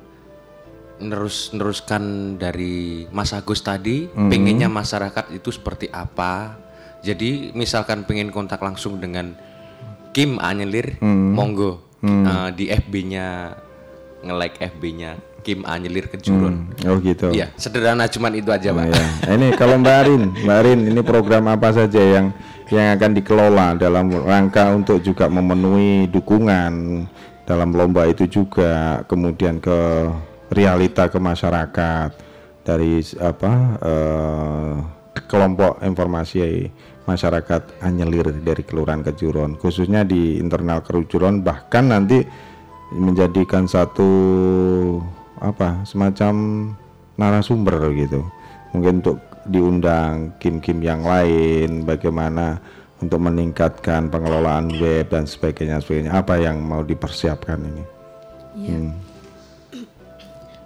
[SPEAKER 13] nerus neruskan dari Mas Agus tadi,
[SPEAKER 8] Hmm.
[SPEAKER 13] pengennya masyarakat itu seperti apa. Jadi misalkan pengen kontak langsung dengan Kim Anyelir,
[SPEAKER 8] Hmm.
[SPEAKER 13] monggo
[SPEAKER 8] Hmm.
[SPEAKER 13] Eh, di FB-nya nge-like FB-nya Kim Anyelir Kejuron.
[SPEAKER 8] Hmm. Oh gitu.
[SPEAKER 13] Iya, sederhana cuman itu aja, Pak.
[SPEAKER 8] Oh, ya. Ini kalau Mbak Arin, Mbak Arin, ini program apa saja yang yang akan dikelola dalam rangka untuk juga memenuhi dukungan dalam lomba itu juga, kemudian ke realita ke masyarakat dari apa eh, kelompok informasi masyarakat Anyelir dari Kelurahan Kejuron, khususnya di internal Kejuron bahkan nanti menjadikan satu apa semacam narasumber gitu mungkin untuk diundang kim-kim yang lain bagaimana untuk meningkatkan pengelolaan web dan sebagainya sebagainya apa yang mau dipersiapkan ini
[SPEAKER 10] Iya.
[SPEAKER 8] Hmm.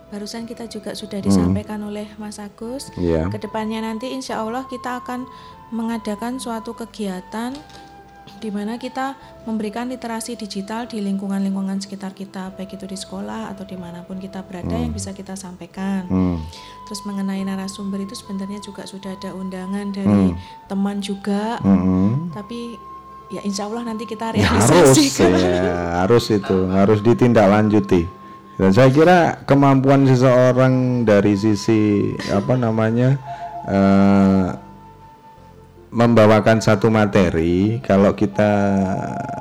[SPEAKER 10] Barusan kita juga sudah disampaikan oleh Mas Agus.
[SPEAKER 8] Iya.
[SPEAKER 10] Ke depannya nanti insya Allah kita akan mengadakan suatu kegiatan di mana kita memberikan literasi digital di lingkungan-lingkungan sekitar kita, baik itu di sekolah atau di mana pun kita berada
[SPEAKER 8] Hmm.
[SPEAKER 10] yang bisa kita sampaikan.
[SPEAKER 8] Hmm.
[SPEAKER 10] Terus mengenai narasumber itu sebenarnya juga sudah ada undangan dari
[SPEAKER 8] Hmm.
[SPEAKER 10] teman juga,
[SPEAKER 8] Hmm.
[SPEAKER 10] tapi ya insya Allah nanti kita
[SPEAKER 8] Ya, harus
[SPEAKER 10] realisasikan.
[SPEAKER 8] ya, harus itu harus ditindaklanjuti dan saya kira kemampuan seseorang dari sisi apa namanya eh, membawakan satu materi kalau kita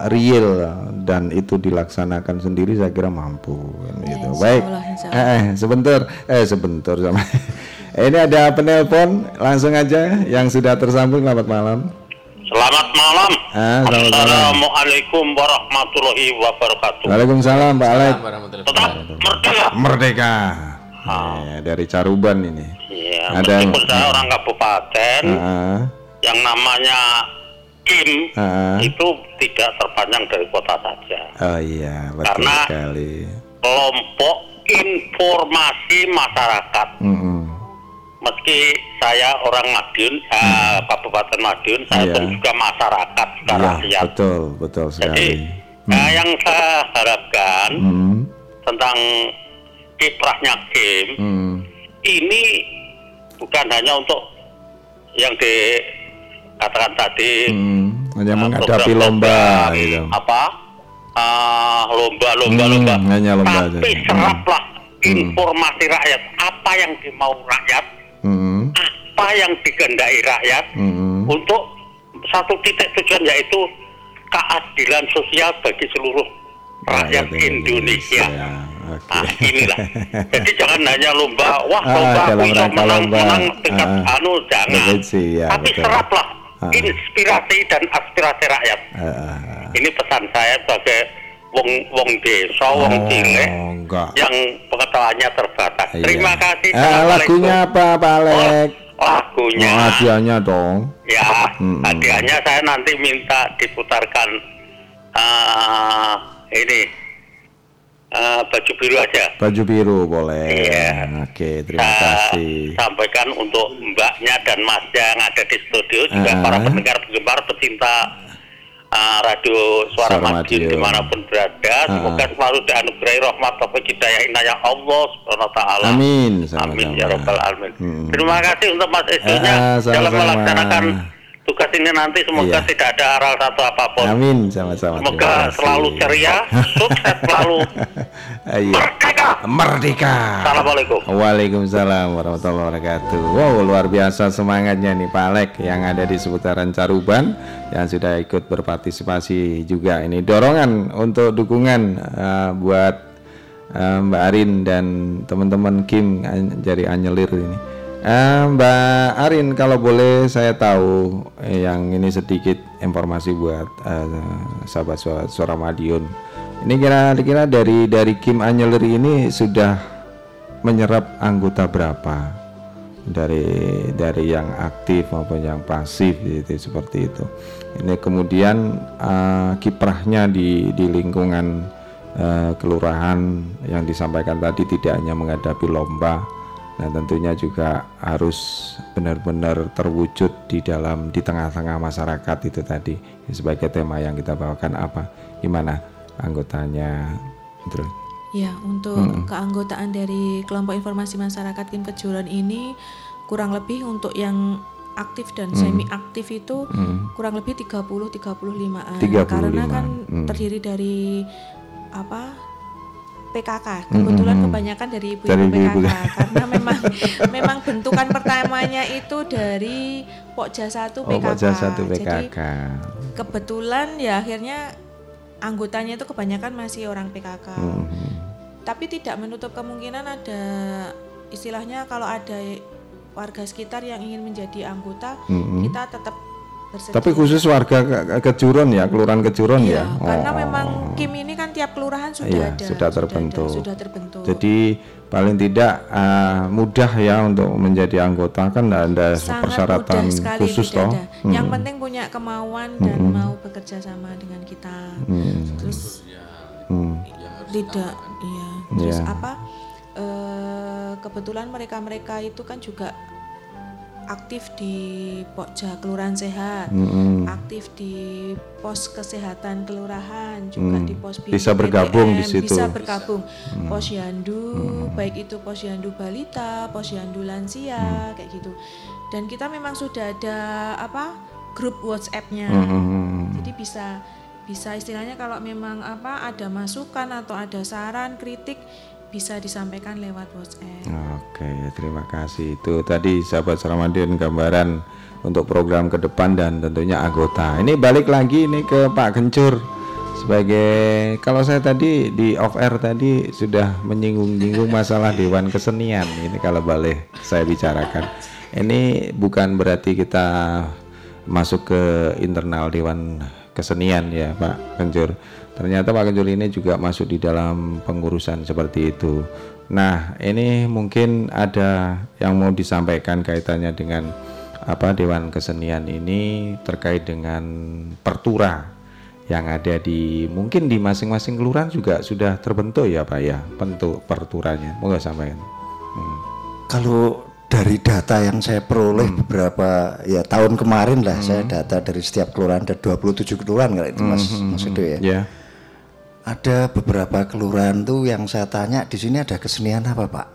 [SPEAKER 8] real dan itu dilaksanakan sendiri saya kira mampu kan gitu.
[SPEAKER 10] insya
[SPEAKER 8] baik
[SPEAKER 10] Allah, insya
[SPEAKER 8] eh, eh, sebentar eh sebentar sama ini ada penelpon langsung aja yang sudah tersambung selamat malam
[SPEAKER 21] Selamat malam.
[SPEAKER 8] ah, selamat malam
[SPEAKER 21] Assalamualaikum warahmatullahi wabarakatuh.
[SPEAKER 8] Waalaikumsalam Pak Alek
[SPEAKER 21] Tetap merdeka.
[SPEAKER 8] Merdeka. Ya, dari Caruban ini.
[SPEAKER 21] Ya,
[SPEAKER 8] Ada
[SPEAKER 21] saya orang kabupaten
[SPEAKER 8] Ah,
[SPEAKER 21] yang namanya Kim
[SPEAKER 8] ah.
[SPEAKER 21] itu tidak terpanjang dari kota saja.
[SPEAKER 8] Oh iya, betul
[SPEAKER 21] Karena-
[SPEAKER 8] sekali.
[SPEAKER 21] Kelompok informasi masyarakat.
[SPEAKER 8] Mm-mm.
[SPEAKER 21] Meski saya orang Madiun, eh, Kabupaten Madiun, saya
[SPEAKER 8] Hmm. Iya.
[SPEAKER 21] pun juga masyarakat,
[SPEAKER 8] Iya,
[SPEAKER 21] rakyat.
[SPEAKER 8] betul, betul sekali.
[SPEAKER 21] Nah, yang saya harapkan
[SPEAKER 8] Hmm,
[SPEAKER 21] tentang kiprahnya Kim
[SPEAKER 8] hmm,
[SPEAKER 21] ini bukan hanya untuk yang dikatakan tadi
[SPEAKER 8] hmm. Hanya
[SPEAKER 21] uh,
[SPEAKER 8] menghadapi lomba
[SPEAKER 21] program,
[SPEAKER 8] gitu.
[SPEAKER 21] apa uh, lomba-lomba
[SPEAKER 8] Hmm,
[SPEAKER 21] lomba
[SPEAKER 8] hanya lomba aja.
[SPEAKER 21] tapi
[SPEAKER 8] Hmm.
[SPEAKER 21] seraplah informasi rakyat apa yang dimau rakyat
[SPEAKER 8] Hmm,
[SPEAKER 21] apa yang digendai rakyat
[SPEAKER 8] hmm.
[SPEAKER 21] untuk satu titik tujuan yaitu keadilan sosial bagi seluruh rakyat Indonesia.
[SPEAKER 8] Ya,
[SPEAKER 21] Nah, inilah. Jadi jangan hanya lomba, wah
[SPEAKER 8] Ah,
[SPEAKER 21] lomba aku bisa
[SPEAKER 8] rangka
[SPEAKER 21] menang,
[SPEAKER 8] lomba.
[SPEAKER 21] menang tingkat
[SPEAKER 8] Ah,
[SPEAKER 21] anu jangan.
[SPEAKER 8] Ya,
[SPEAKER 21] Tapi
[SPEAKER 8] betul.
[SPEAKER 21] seraplah
[SPEAKER 8] Ah.
[SPEAKER 21] inspirasi dan aspirasi rakyat.
[SPEAKER 8] Ah,
[SPEAKER 21] Ini pesan saya sebagai wong wong desa, wong
[SPEAKER 8] Oh,
[SPEAKER 21] cilik
[SPEAKER 8] enggak.
[SPEAKER 21] yang pengetahuannya terbatas.
[SPEAKER 8] Iya.
[SPEAKER 21] Terima kasih.
[SPEAKER 8] Eh, lagunya apa Pak Alek?
[SPEAKER 21] Lagunya.
[SPEAKER 8] Oh, hadiahnya dong.
[SPEAKER 21] Ya,
[SPEAKER 8] Mm-mm.
[SPEAKER 21] hadiahnya saya nanti minta diputarkan eh, ini eh, baju biru aja.
[SPEAKER 8] Baju biru boleh.
[SPEAKER 21] Iya.
[SPEAKER 8] Oke, terima
[SPEAKER 21] Saya
[SPEAKER 8] kasih.
[SPEAKER 21] sampaikan untuk mbaknya dan masnya yang ada di studio juga
[SPEAKER 8] Ah.
[SPEAKER 21] para pendengar penggemar pecinta uh, radio Suara,
[SPEAKER 8] Suara
[SPEAKER 21] Madiun
[SPEAKER 8] di
[SPEAKER 21] mana pun berada
[SPEAKER 8] Ah.
[SPEAKER 21] semoga selalu dianugerahi rahmat taufik hidayah inayah Allah subhanahu wa taala
[SPEAKER 8] Amin.
[SPEAKER 21] amin
[SPEAKER 8] sama-sama.
[SPEAKER 21] ya rabbal alamin
[SPEAKER 8] Hmm.
[SPEAKER 21] terima kasih untuk Mas Esunya
[SPEAKER 8] Ah,
[SPEAKER 21] dalam melaksanakan tugas ini nanti semoga
[SPEAKER 8] Iya.
[SPEAKER 21] tidak ada aral satu apa pun
[SPEAKER 8] Amin sama-sama.
[SPEAKER 21] semoga selalu ceria sukses selalu
[SPEAKER 8] Ah, iya. Merdeka.
[SPEAKER 21] Assalamualaikum.
[SPEAKER 8] Waalaikumsalam warahmatullahi wabarakatuh. Wow, luar biasa semangatnya nih Pak Alek yang ada di seputaran Caruban yang sudah ikut berpartisipasi juga. Ini dorongan untuk dukungan eh, buat eh, Mbak Arin dan teman-teman Kim An- dari Anyelir ini. Eh, Mbak Arin kalau boleh saya tahu eh, yang ini sedikit informasi buat eh, sahabat suara, suara Madiun. Ini kira-kira dari dari Kim Anyelir ini sudah menyerap anggota berapa dari dari yang aktif maupun yang pasif gitu seperti itu. Ini kemudian eh, kiprahnya di di lingkungan eh, kelurahan yang disampaikan tadi tidak hanya menghadapi lomba, nah tentunya juga harus benar-benar terwujud di dalam di tengah-tengah masyarakat itu tadi sebagai tema yang kita bawakan apa gimana anggotanya terus
[SPEAKER 10] Ya, untuk
[SPEAKER 8] Mm-mm.
[SPEAKER 10] keanggotaan dari kelompok informasi masyarakat Kim Kejuran ini kurang lebih untuk yang aktif dan
[SPEAKER 8] Mm.
[SPEAKER 10] semi aktif itu
[SPEAKER 8] Mm.
[SPEAKER 10] kurang lebih 30 35-an.
[SPEAKER 8] 35-an,
[SPEAKER 10] Karena kan
[SPEAKER 8] mm.
[SPEAKER 10] terdiri dari apa? PKK.
[SPEAKER 8] Mm,
[SPEAKER 10] Kebetulan
[SPEAKER 8] mm, mm.
[SPEAKER 10] kebanyakan dari ibu-ibu
[SPEAKER 8] Dari
[SPEAKER 10] PKK
[SPEAKER 8] ibu-ibu.
[SPEAKER 10] karena memang memang bentukan pertamanya itu dari Pokja 1
[SPEAKER 8] oh
[SPEAKER 10] PKK.
[SPEAKER 8] Pokja satu
[SPEAKER 10] Jadi
[SPEAKER 8] PKK
[SPEAKER 10] kebetulan ya akhirnya anggotanya itu kebanyakan masih orang PKK.
[SPEAKER 8] Mhm.
[SPEAKER 10] Tapi tidak menutup kemungkinan ada istilahnya kalau ada warga sekitar yang ingin menjadi anggota,
[SPEAKER 8] Mhm.
[SPEAKER 10] kita tetap bersedia.
[SPEAKER 8] tapi khusus warga ke- ke- Kejuron ya kelurahan Kejuron
[SPEAKER 10] Iya,
[SPEAKER 8] ya
[SPEAKER 10] karena
[SPEAKER 8] Oh.
[SPEAKER 10] memang Kim ini kan tiap kelurahan sudah
[SPEAKER 8] Iya,
[SPEAKER 10] ada,
[SPEAKER 8] sudah terbentuk.
[SPEAKER 10] sudah terbentuk.
[SPEAKER 8] Jadi paling tidak uh, mudah ya untuk menjadi anggota kan ada
[SPEAKER 10] Sangat
[SPEAKER 8] persyaratan
[SPEAKER 10] mudah sekali
[SPEAKER 8] khusus toh.
[SPEAKER 10] ada. Yang penting punya kemauan dan
[SPEAKER 8] Mm-mm.
[SPEAKER 10] mau bekerja sama dengan kita.
[SPEAKER 8] Mm.
[SPEAKER 10] Terus
[SPEAKER 8] Hmm.
[SPEAKER 10] tidak iya terus
[SPEAKER 8] Iya.
[SPEAKER 10] apa eh, kebetulan mereka-mereka itu kan juga aktif di Pokja Kelurahan Sehat
[SPEAKER 8] Mm-mm.
[SPEAKER 10] aktif di pos kesehatan kelurahan juga
[SPEAKER 8] Hmm.
[SPEAKER 10] di pos
[SPEAKER 8] Bisa
[SPEAKER 10] BPDM,
[SPEAKER 8] bergabung di situ.
[SPEAKER 10] bisa bergabung
[SPEAKER 8] Hmm.
[SPEAKER 10] posyandu
[SPEAKER 8] Hmm.
[SPEAKER 10] baik itu posyandu balita posyandu
[SPEAKER 8] Hmm.
[SPEAKER 10] lansia kayak gitu dan kita memang sudah ada apa grup WhatsApp-nya
[SPEAKER 8] Hmm.
[SPEAKER 10] jadi bisa bisa istilahnya kalau memang apa ada masukan atau ada saran kritik bisa disampaikan lewat WhatsApp.
[SPEAKER 8] Oke, terima kasih. Itu tadi sahabat Ramadan gambaran untuk program ke depan dan tentunya anggota. Ini balik lagi ini ke Pak Kencur sebagai kalau saya tadi di off air tadi sudah menyinggung-nyinggung masalah Dewan Kesenian. Ini kalau boleh saya bicarakan. Ini bukan berarti kita masuk ke internal Dewan Kesenian ya Pak Kencur. Ternyata Pak Kencur ini juga masuk di dalam pengurusan seperti itu. Nah, ini mungkin ada yang mau disampaikan kaitannya dengan apa Dewan Kesenian ini terkait dengan pertura yang ada di mungkin di masing-masing kelurahan juga sudah terbentuk ya Pak ya bentuk perturanya. Moga sampaikan. Hmm.
[SPEAKER 12] Kalau dari data yang saya peroleh beberapa ya tahun kemarin lah saya data dari setiap kelurahan ada 27 kelurahan kalau itu Mas
[SPEAKER 8] Hmm,
[SPEAKER 12] Mas
[SPEAKER 8] hmm,
[SPEAKER 12] Edo ya.
[SPEAKER 8] ya.
[SPEAKER 12] Ada beberapa kelurahan tuh yang saya tanya di sini ada kesenian apa Pak?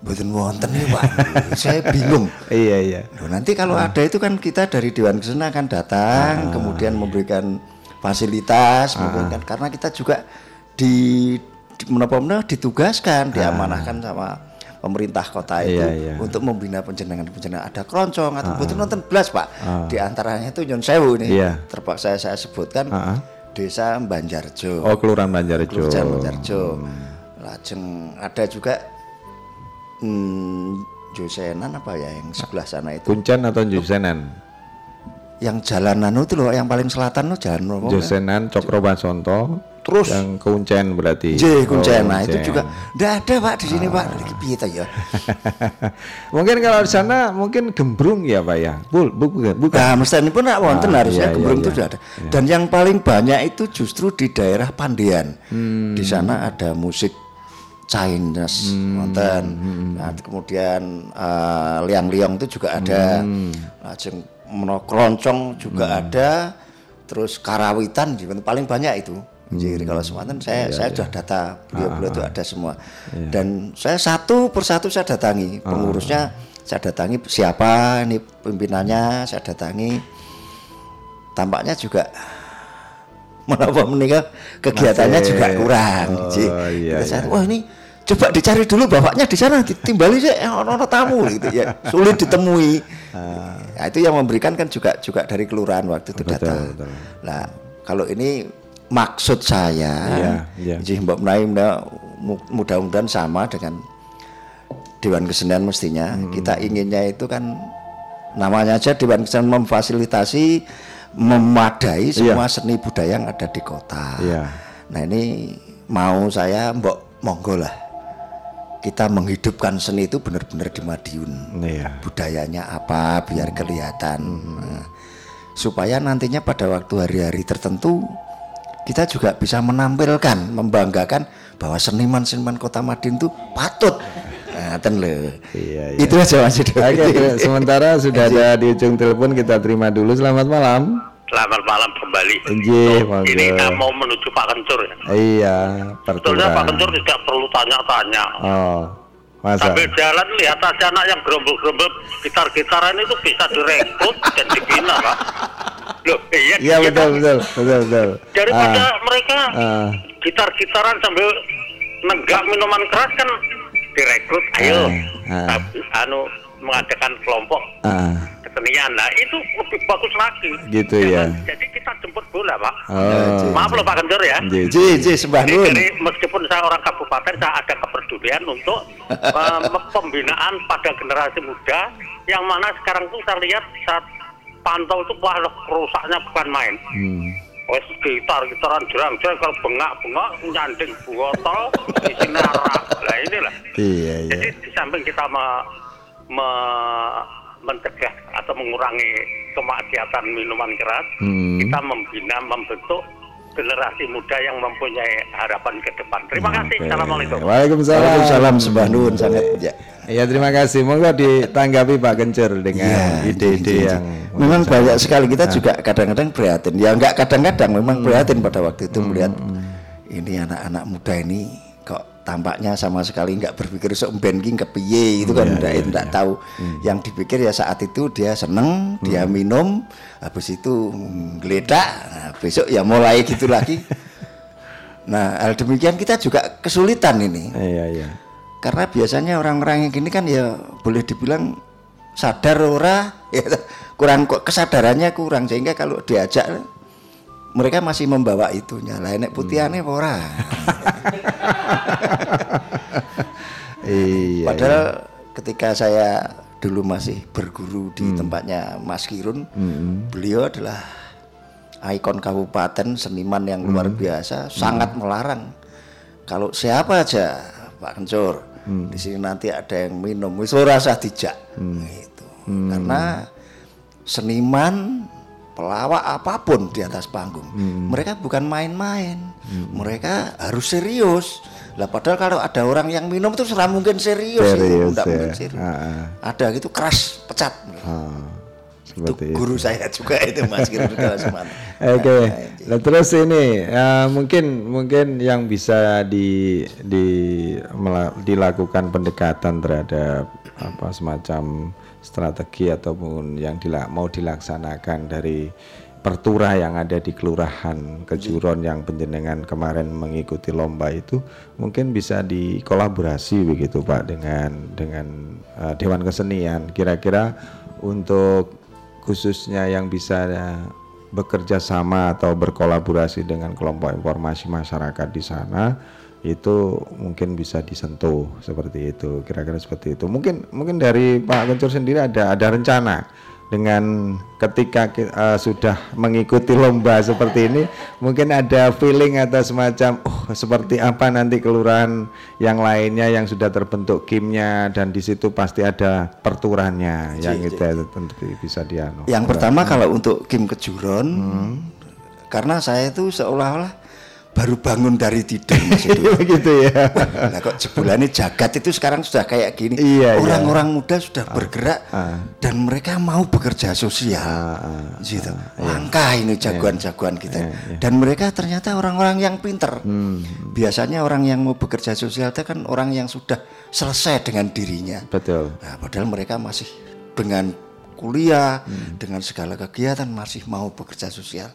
[SPEAKER 12] Mboten wonten nih Pak. saya bingung.
[SPEAKER 8] Iya iya.
[SPEAKER 12] Loh, nanti kalau ada itu kan kita dari Dewan Kesenian akan datang kemudian memberikan fasilitas memberikan karena kita juga di, di menapa-menapa ditugaskan diamanahkan sama pemerintah kota itu
[SPEAKER 8] Iya, iya.
[SPEAKER 12] untuk membina penjenengan-penjenengan ada keroncong atau mboten nonton belas Pak.
[SPEAKER 8] Ah.
[SPEAKER 12] Di antaranya itu Nyon Sewu ini
[SPEAKER 8] Iya.
[SPEAKER 12] terpaksa saya sebutkan
[SPEAKER 8] Ah.
[SPEAKER 12] Desa Banjarjo.
[SPEAKER 8] Oh, Kelurahan Banjarjo.
[SPEAKER 12] Kelurahan Banjarjo. lajeng ada juga hmm, Josenan apa ya yang sebelah sana itu
[SPEAKER 8] Kuncen atau Josenan?
[SPEAKER 12] yang jalanan itu loh yang paling selatan tuh jalan apa?
[SPEAKER 8] Josenan Cokro Basonto.
[SPEAKER 12] Terus
[SPEAKER 8] yang Kuncen berarti.
[SPEAKER 12] J kuncen. Nah, itu juga enggak ada Pak di sini Pak. Lagi piye ta ya?
[SPEAKER 8] mungkin kalau di sana mungkin gembrung ya Pak ya. Bul, bu- bukan. bukan.
[SPEAKER 12] Nah, mestani pun nak wonten
[SPEAKER 8] Ah,
[SPEAKER 12] harusnya
[SPEAKER 8] iya,
[SPEAKER 12] gembrung
[SPEAKER 8] iya,
[SPEAKER 12] itu
[SPEAKER 8] iya.
[SPEAKER 12] sudah ada. Dan yang paling banyak itu justru di daerah Pandian.
[SPEAKER 8] Hmm.
[SPEAKER 12] Di sana ada musik Chinese, wonten. Nah, kemudian eh, liang-liang itu juga ada.
[SPEAKER 8] Hmm.
[SPEAKER 12] Lajeng meno keroncong juga ada. Terus karawitan juga paling banyak itu. Jadi kalau Sumatera saya
[SPEAKER 8] Iya,
[SPEAKER 12] saya
[SPEAKER 8] iya.
[SPEAKER 12] sudah data beliau-beliau itu ada semua.
[SPEAKER 8] Iya.
[SPEAKER 12] Dan saya satu persatu saya datangi pengurusnya saya datangi siapa ini pimpinannya saya datangi tampaknya juga menapa menikah kegiatannya
[SPEAKER 8] Masih-
[SPEAKER 12] juga kurang.
[SPEAKER 8] Oh,
[SPEAKER 12] Ji.
[SPEAKER 8] iya,
[SPEAKER 12] Kita
[SPEAKER 8] iya.
[SPEAKER 12] Wah ini coba dicari dulu bapaknya di sana ditimbali sih orang tamu gitu ya sulit ditemui. Nah, itu yang memberikan kan juga juga dari kelurahan waktu itu datang. Nah kalau ini maksud saya,
[SPEAKER 8] Iya, iya.
[SPEAKER 12] Ji, Mbak Menai mudah- mu- mudah-mudahan sama dengan Dewan Kesenian mestinya
[SPEAKER 8] Hmm.
[SPEAKER 12] kita inginnya itu kan namanya aja Dewan Kesenian memfasilitasi memadai semua seni budaya yang ada di kota.
[SPEAKER 8] Iya.
[SPEAKER 12] Nah ini mau saya mbok monggo lah kita menghidupkan seni itu benar-benar di Madiun.
[SPEAKER 8] Iya.
[SPEAKER 12] Budayanya apa biar kelihatan. Nah, supaya nantinya pada waktu hari-hari tertentu kita juga bisa menampilkan, membanggakan bahwa seniman-seniman Kota Madiun itu patut. Nah, ten lho.
[SPEAKER 8] Iya,
[SPEAKER 12] Itu aja Mas.
[SPEAKER 8] Oke, ter- sementara sudah ada di ujung telepon kita terima dulu. Selamat malam.
[SPEAKER 21] Selamat malam kembali.
[SPEAKER 8] Nggih,
[SPEAKER 21] So, ini mau menuju Pak Kencur ya.
[SPEAKER 8] Iya,
[SPEAKER 21] Sebetulnya Pak. Kencur tidak perlu tanya-tanya.
[SPEAKER 8] Oh, masa?
[SPEAKER 21] Sambil jalan lihat aja anak yang gerombol-gerombol gitar-gitaran itu bisa direkrut dan dibina Pak. Loh, iya,
[SPEAKER 8] Iya betul betul betul betul.
[SPEAKER 21] Daripada
[SPEAKER 8] Ah,
[SPEAKER 21] mereka
[SPEAKER 8] ah,
[SPEAKER 21] gitar-gitaran sambil nenggak minuman keras kan direkrut ayo
[SPEAKER 8] ah,
[SPEAKER 21] Tapi, anu mengadakan kelompok kesenian. Nah itu lebih bagus lagi.
[SPEAKER 8] Gitu ya.
[SPEAKER 21] jadi kita jemput bola pak.
[SPEAKER 8] Oh.
[SPEAKER 21] maaf loh pak Kencur ya.
[SPEAKER 8] Ji,
[SPEAKER 12] Ji, ji, sembah
[SPEAKER 21] Jadi, jadi meskipun saya orang kabupaten saya ada kepedulian untuk eh, pembinaan pada generasi muda yang mana sekarang tuh saya lihat saat pantau itu wah rusaknya bukan main.
[SPEAKER 8] Hmm.
[SPEAKER 21] Wes gitar gitaran jerang jerang kalau bengak bengak nyanding botol isi narak lah inilah.
[SPEAKER 8] Iya iya.
[SPEAKER 21] jadi di samping kita me- me- mencegah atau mengurangi kemaksiatan minuman keras,
[SPEAKER 8] Hmm.
[SPEAKER 21] kita membina, membentuk generasi muda yang mempunyai harapan ke depan. Terima kasih. Assalamualaikum.
[SPEAKER 8] Waalaikumsalam.
[SPEAKER 12] Waalaikumsalam sembah nun sangat ya.
[SPEAKER 8] Iya terima kasih. Monggo ditanggapi Pak Kencur dengan ide-ide yang
[SPEAKER 12] Memang banyak sekali kita
[SPEAKER 8] Nah.
[SPEAKER 12] juga kadang-kadang prihatin. Ya enggak kadang-kadang
[SPEAKER 8] Hmm.
[SPEAKER 12] memang prihatin pada waktu itu melihat ini anak-anak muda ini tampaknya sama sekali enggak berpikir sok banking kepiye itu kan
[SPEAKER 8] Iya,
[SPEAKER 12] enggak
[SPEAKER 8] iya,
[SPEAKER 12] enggak tahu. Yang dipikir ya saat itu dia seneng, dia
[SPEAKER 8] Hmm.
[SPEAKER 12] minum, habis itu geledak, nah, besok ya mulai gitu lagi. Nah, hal demikian kita juga kesulitan ini.
[SPEAKER 8] Iya iya.
[SPEAKER 12] Karena biasanya orang-orang yang gini kan ya boleh dibilang sadar ora ya kurang kok kesadarannya kurang sehingga kalau diajak mereka masih membawa itunya. Lah nek putihane apa ora?
[SPEAKER 8] Iya.
[SPEAKER 12] padahal ketika saya dulu masih berguru di tempatnya Mas Kirun
[SPEAKER 8] Hmm.
[SPEAKER 12] beliau adalah ikon kabupaten seniman yang luar biasa sangat melarang. Kalau siapa aja Pak Kencur di sini nanti ada yang minum. Wis ora usah dijak. Gitu. Karena seniman pelawak apa pun di atas panggung mereka bukan main-main. Mereka harus serius. Lah padahal kalau ada orang yang minum itu serah mungkin serius,
[SPEAKER 8] Serius,
[SPEAKER 12] Nggak
[SPEAKER 8] ya.
[SPEAKER 12] mungkin serius.
[SPEAKER 8] Ah,
[SPEAKER 12] ada gitu keras pecat.
[SPEAKER 8] Ah.
[SPEAKER 12] itu
[SPEAKER 8] Seperti
[SPEAKER 12] guru saya juga itu Mas Kirun Semarang.
[SPEAKER 8] Oke, Nah, terus ini eh, mungkin mungkin yang bisa di, di dilakukan pendekatan terhadap apa semacam strategi ataupun yang dila- mau dilaksanakan dari pertura yang ada di kelurahan Kejuron yang penjenengan kemarin mengikuti lomba itu mungkin bisa dikolaborasi begitu Pak dengan dengan eh, Dewan Kesenian. Kira-kira untuk khususnya yang bisa bekerja sama atau berkolaborasi dengan kelompok informasi masyarakat di sana itu mungkin bisa disentuh seperti itu kira-kira seperti itu. Mungkin mungkin dari Pak Kencur sendiri ada ada rencana dengan ketika eh, sudah mengikuti lomba seperti ini mungkin ada feeling atau semacam oh seperti apa nanti kelurahan yang lainnya yang sudah terbentuk kimnya dan di situ pasti ada perturannya yang itu tentu bisa dianu.
[SPEAKER 12] Yang pertama kalau untuk Kim Kejuron,
[SPEAKER 8] Hmm.
[SPEAKER 12] karena saya itu seolah-olah baru bangun dari tidur itu.
[SPEAKER 8] Begitu ya.
[SPEAKER 12] Nah kok jebolannya jagat itu sekarang sudah kayak gini.
[SPEAKER 8] Iya, iya.
[SPEAKER 12] Orang-orang muda sudah bergerak dan mereka mau bekerja sosial. gitu. Langkah ini jagoan-jagoan kita. Dan mereka ternyata orang-orang yang pinter. Biasanya orang yang mau bekerja sosial itu kan orang yang sudah selesai dengan dirinya.
[SPEAKER 8] Betul.
[SPEAKER 12] Nah, padahal mereka masih dengan kuliah, dengan segala kegiatan masih mau bekerja sosial.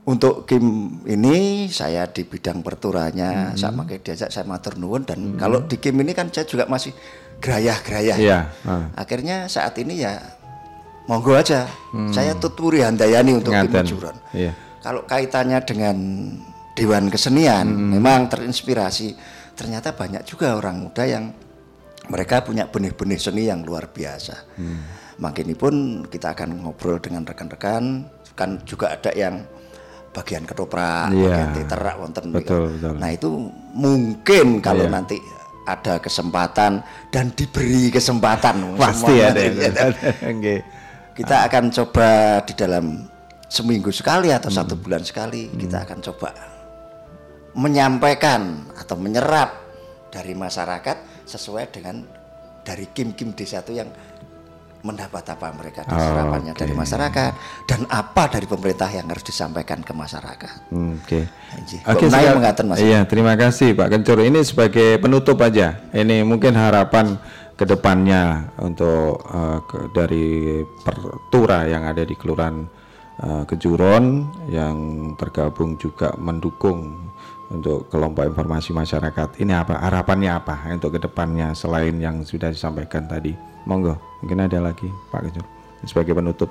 [SPEAKER 12] Untuk Kim ini saya di bidang perturanya sama kayak diajak saya matur nuwun dan kalau di Kim ini kan saya juga masih gerayah-gerayah.
[SPEAKER 8] Iya, ah.
[SPEAKER 12] Akhirnya saat ini ya monggo aja. Saya tuturi handayani untuk Kim
[SPEAKER 8] Ngaten.
[SPEAKER 12] Majuron.
[SPEAKER 8] Iya.
[SPEAKER 12] Kalau kaitannya dengan Dewan Kesenian memang terinspirasi ternyata banyak juga orang muda yang mereka punya benih-benih seni yang luar biasa. Makin ini pun kita akan ngobrol dengan rekan-rekan kan juga ada yang bagian ketoprak,
[SPEAKER 8] Iya.
[SPEAKER 12] bagian teterak wonten
[SPEAKER 8] Betul,
[SPEAKER 12] niku.
[SPEAKER 8] betul.
[SPEAKER 12] Nah itu mungkin kalau
[SPEAKER 8] Iya.
[SPEAKER 12] nanti ada kesempatan dan diberi kesempatan
[SPEAKER 8] Pasti ada. Nggih.
[SPEAKER 12] kita akan coba di dalam seminggu sekali atau satu
[SPEAKER 8] Hmm.
[SPEAKER 12] bulan sekali kita akan coba menyampaikan atau menyerap dari masyarakat sesuai dengan dari kim-kim desa itu yang mendapat apa mereka dari
[SPEAKER 8] Oh,
[SPEAKER 12] serapannya dari masyarakat dan apa dari pemerintah yang harus disampaikan ke masyarakat.
[SPEAKER 8] Oke.
[SPEAKER 12] Menawi
[SPEAKER 8] sekali-
[SPEAKER 12] mengaten, Mas?
[SPEAKER 8] Iya, terima kasih Pak Kencur. Ini sebagai penutup aja. Ini mungkin harapan ke depannya untuk eh, ke- dari pertura yang ada di Kelurahan eh, Kejuron yang tergabung juga mendukung untuk kelompok informasi masyarakat. Ini apa harapannya apa untuk ke depannya selain yang sudah disampaikan tadi? Monggo, mungkin ada lagi Pak Kencur sebagai penutup.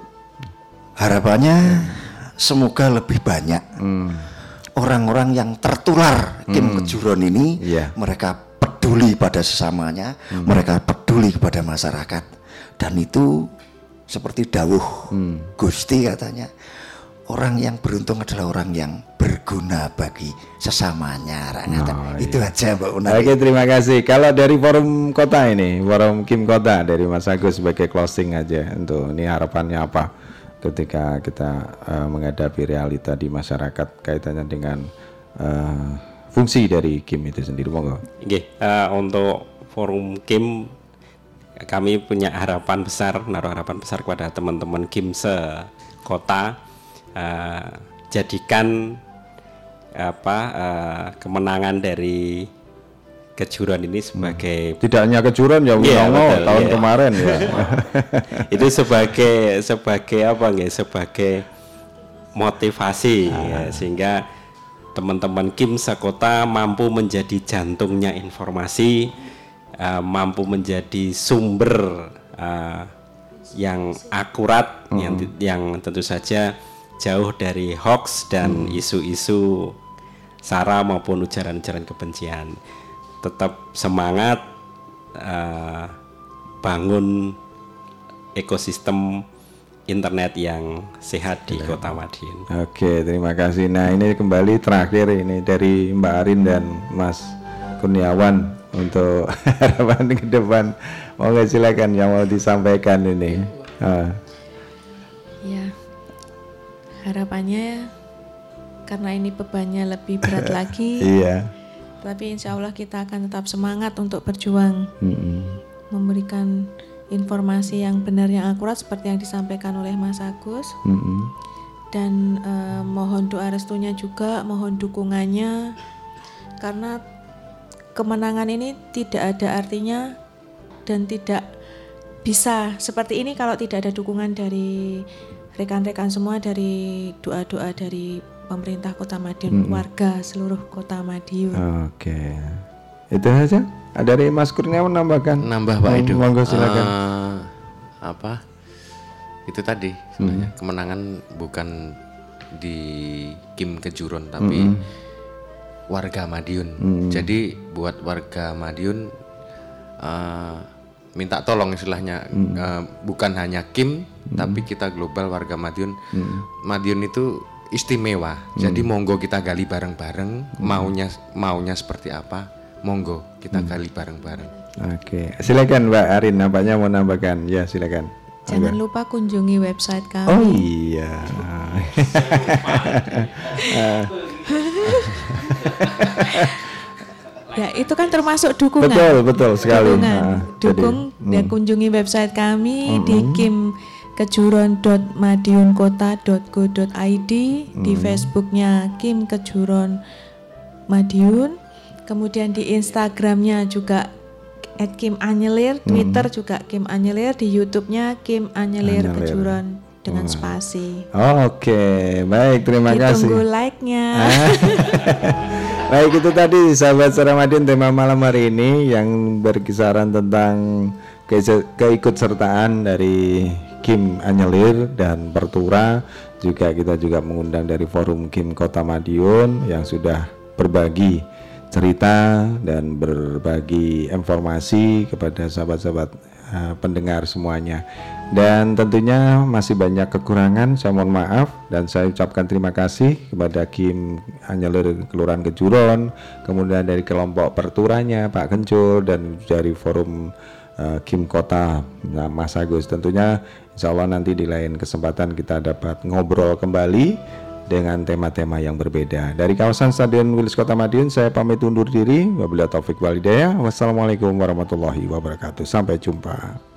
[SPEAKER 12] Harapannya semoga lebih banyak orang-orang yang tertular Kim
[SPEAKER 8] Hmm.
[SPEAKER 12] Kejuron ini
[SPEAKER 8] Iya.
[SPEAKER 12] mereka peduli pada sesamanya, mereka peduli kepada masyarakat dan itu seperti dawuh Gusti katanya orang yang beruntung adalah orang yang berguna bagi sesamanya. Ngaten. Itu aja Mbak Una.
[SPEAKER 8] Oke terima kasih. Kalau dari forum kota ini, forum Kim Kota dari Mas Agus sebagai closing aja untuk ini harapannya apa ketika kita eh, menghadapi realita di masyarakat kaitannya dengan eh, fungsi dari Kim itu sendiri monggo.
[SPEAKER 9] Oke, eh, untuk forum Kim kami punya harapan besar, naruh harapan besar kepada teman-teman Kim se kota eh, jadikan apa eh, kemenangan dari kejuruan ini sebagai
[SPEAKER 8] Tidak hanya kejuruan ya Winongo
[SPEAKER 9] betul,
[SPEAKER 8] tahun
[SPEAKER 9] iya.
[SPEAKER 8] kemarin ya.
[SPEAKER 9] itu sebagai sebagai apa nggak sebagai motivasi ya, sehingga teman-teman Kim sekota mampu menjadi jantungnya informasi eh, mampu menjadi sumber eh, yang akurat yang yang tentu saja jauh dari hoax dan isu-isu sara maupun ujaran-ujaran kebencian tetap semangat eh, bangun ekosistem internet yang sehat di Kota Madiun.
[SPEAKER 8] Oke, terima kasih. Nah, ini kembali terakhir ini dari Mbak Arin dan Mas Kurniawan untuk harapan ke depan. Monggo silakan yang mau disampaikan ini.
[SPEAKER 10] Ya, harapannya karena ini bebannya lebih berat lagi.
[SPEAKER 8] Iya.
[SPEAKER 10] Tapi insya Allah kita akan tetap semangat untuk berjuang,
[SPEAKER 8] Mm-mm.
[SPEAKER 10] memberikan informasi yang benar yang akurat seperti yang disampaikan oleh Mas Agus.
[SPEAKER 8] Mm-mm.
[SPEAKER 10] Dan eh, mohon doa restunya juga, mohon dukungannya, karena kemenangan ini tidak ada artinya dan tidak bisa seperti ini kalau tidak ada dukungan dari rekan-rekan semua dari doa-doa dari pemerintah Kota Madiun,
[SPEAKER 8] Mm-mm.
[SPEAKER 10] warga seluruh Kota Madiun.
[SPEAKER 8] Oke. Itu saja. Ada dari Mas Kurniawan nambahkan?
[SPEAKER 13] Nambah Pak
[SPEAKER 8] Hmm,
[SPEAKER 13] Edo.
[SPEAKER 8] Monggo silakan.
[SPEAKER 13] Eh, apa? Itu tadi sebenarnya kemenangan bukan di Kim Kejuron tapi
[SPEAKER 8] Mm-mm.
[SPEAKER 13] warga Madiun.
[SPEAKER 8] Hmm.
[SPEAKER 13] Jadi buat warga Madiun eh, minta tolong istilahnya
[SPEAKER 8] Hmm.
[SPEAKER 13] eh, bukan hanya Kim tapi kita global warga Madiun.
[SPEAKER 8] Hmm.
[SPEAKER 13] Madiun itu istimewa. Jadi monggo kita gali bareng-bareng. Maunya maunya seperti apa? Monggo kita gali bareng-bareng.
[SPEAKER 8] Oke, silakan Mbak Arin, nampaknya mau nambahkan. Ya, silakan.
[SPEAKER 10] Jangan
[SPEAKER 8] Oke.
[SPEAKER 10] lupa kunjungi website kami.
[SPEAKER 8] Oh iya.
[SPEAKER 10] Ya, itu kan termasuk dukungan.
[SPEAKER 8] Betul, betul sekali.
[SPEAKER 10] Dukungan.
[SPEAKER 8] Ah,
[SPEAKER 10] Dukung
[SPEAKER 8] jadi,
[SPEAKER 10] dan
[SPEAKER 8] hmm.
[SPEAKER 10] kunjungi website kami di
[SPEAKER 8] Mm-mm.
[SPEAKER 10] kimkejuron.madiunkota.go.id di
[SPEAKER 8] Hmm.
[SPEAKER 10] Facebooknya Kim Kejuron Madiun, kemudian di Instagramnya juga at Kim Anyelir, Twitter juga Kim Anyelir, di YouTube-nya Kim Anyelir,
[SPEAKER 8] Anyelir.
[SPEAKER 10] Kejuron dengan
[SPEAKER 8] Wah.
[SPEAKER 10] spasi.
[SPEAKER 8] Oke, baik terima kasih.
[SPEAKER 10] Ditunggu like-nya.
[SPEAKER 8] Baik itu tadi sahabat Suramadin tema malam hari ini yang berkisaran tentang ke- keikutsertaan dari Kim Anyelir dan Pertura. Juga kita juga mengundang dari forum Kim Kota Madiun yang sudah berbagi cerita dan berbagi informasi kepada sahabat-sahabat eh, pendengar semuanya dan tentunya masih banyak kekurangan saya mohon maaf dan saya ucapkan terima kasih kepada Kim Anyelir Kelurahan Kejuron kemudian dari kelompok perturanya Pak Kencur dan dari forum eh, Kim Kota nah, Mas Agus tentunya Insya Allah nanti di lain kesempatan kita dapat ngobrol kembali dengan tema-tema yang berbeda. Dari kawasan Stadion Wilis Kota Madiun, saya pamit undur diri. Wabillahi taufik walhidayah. Wassalamualaikum warahmatullahi wabarakatuh. Sampai jumpa.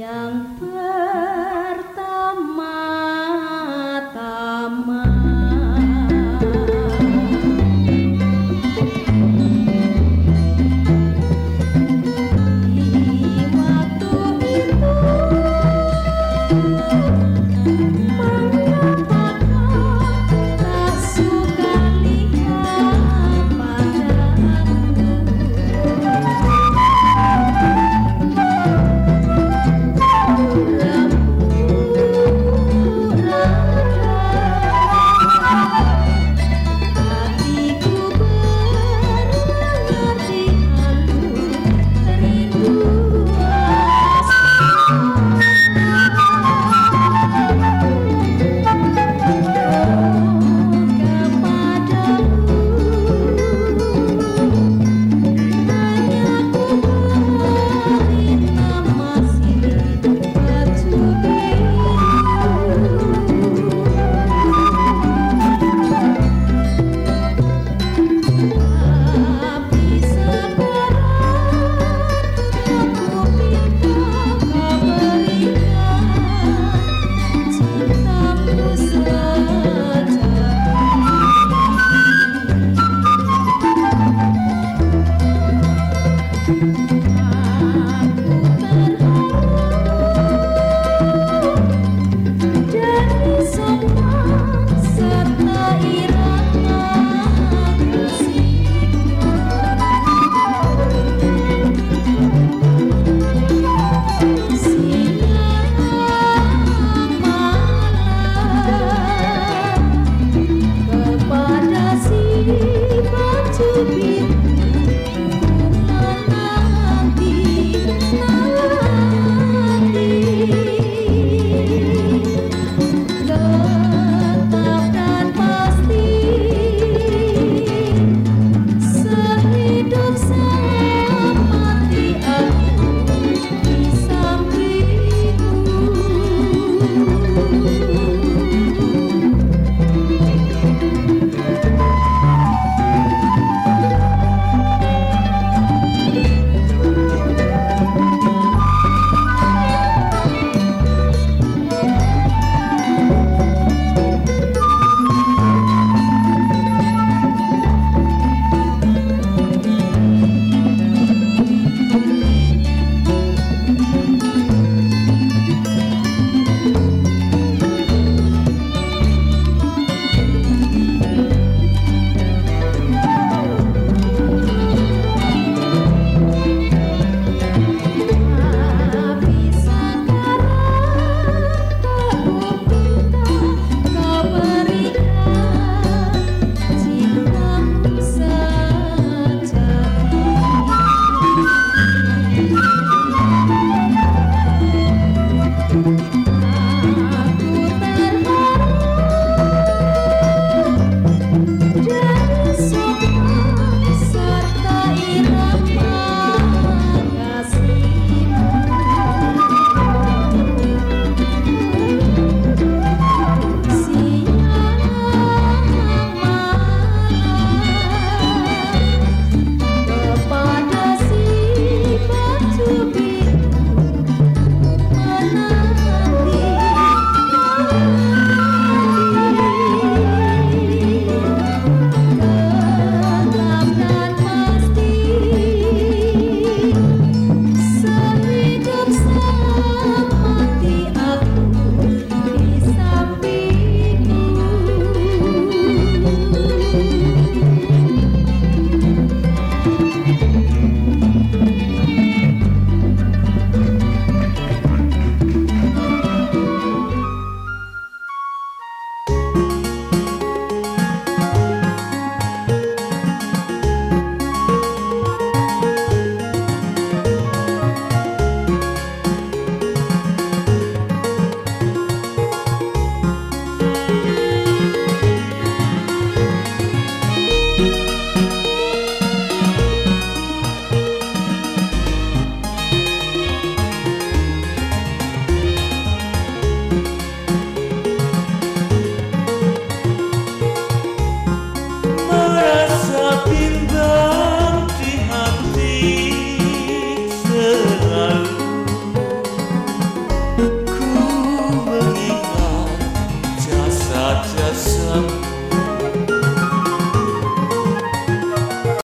[SPEAKER 8] 想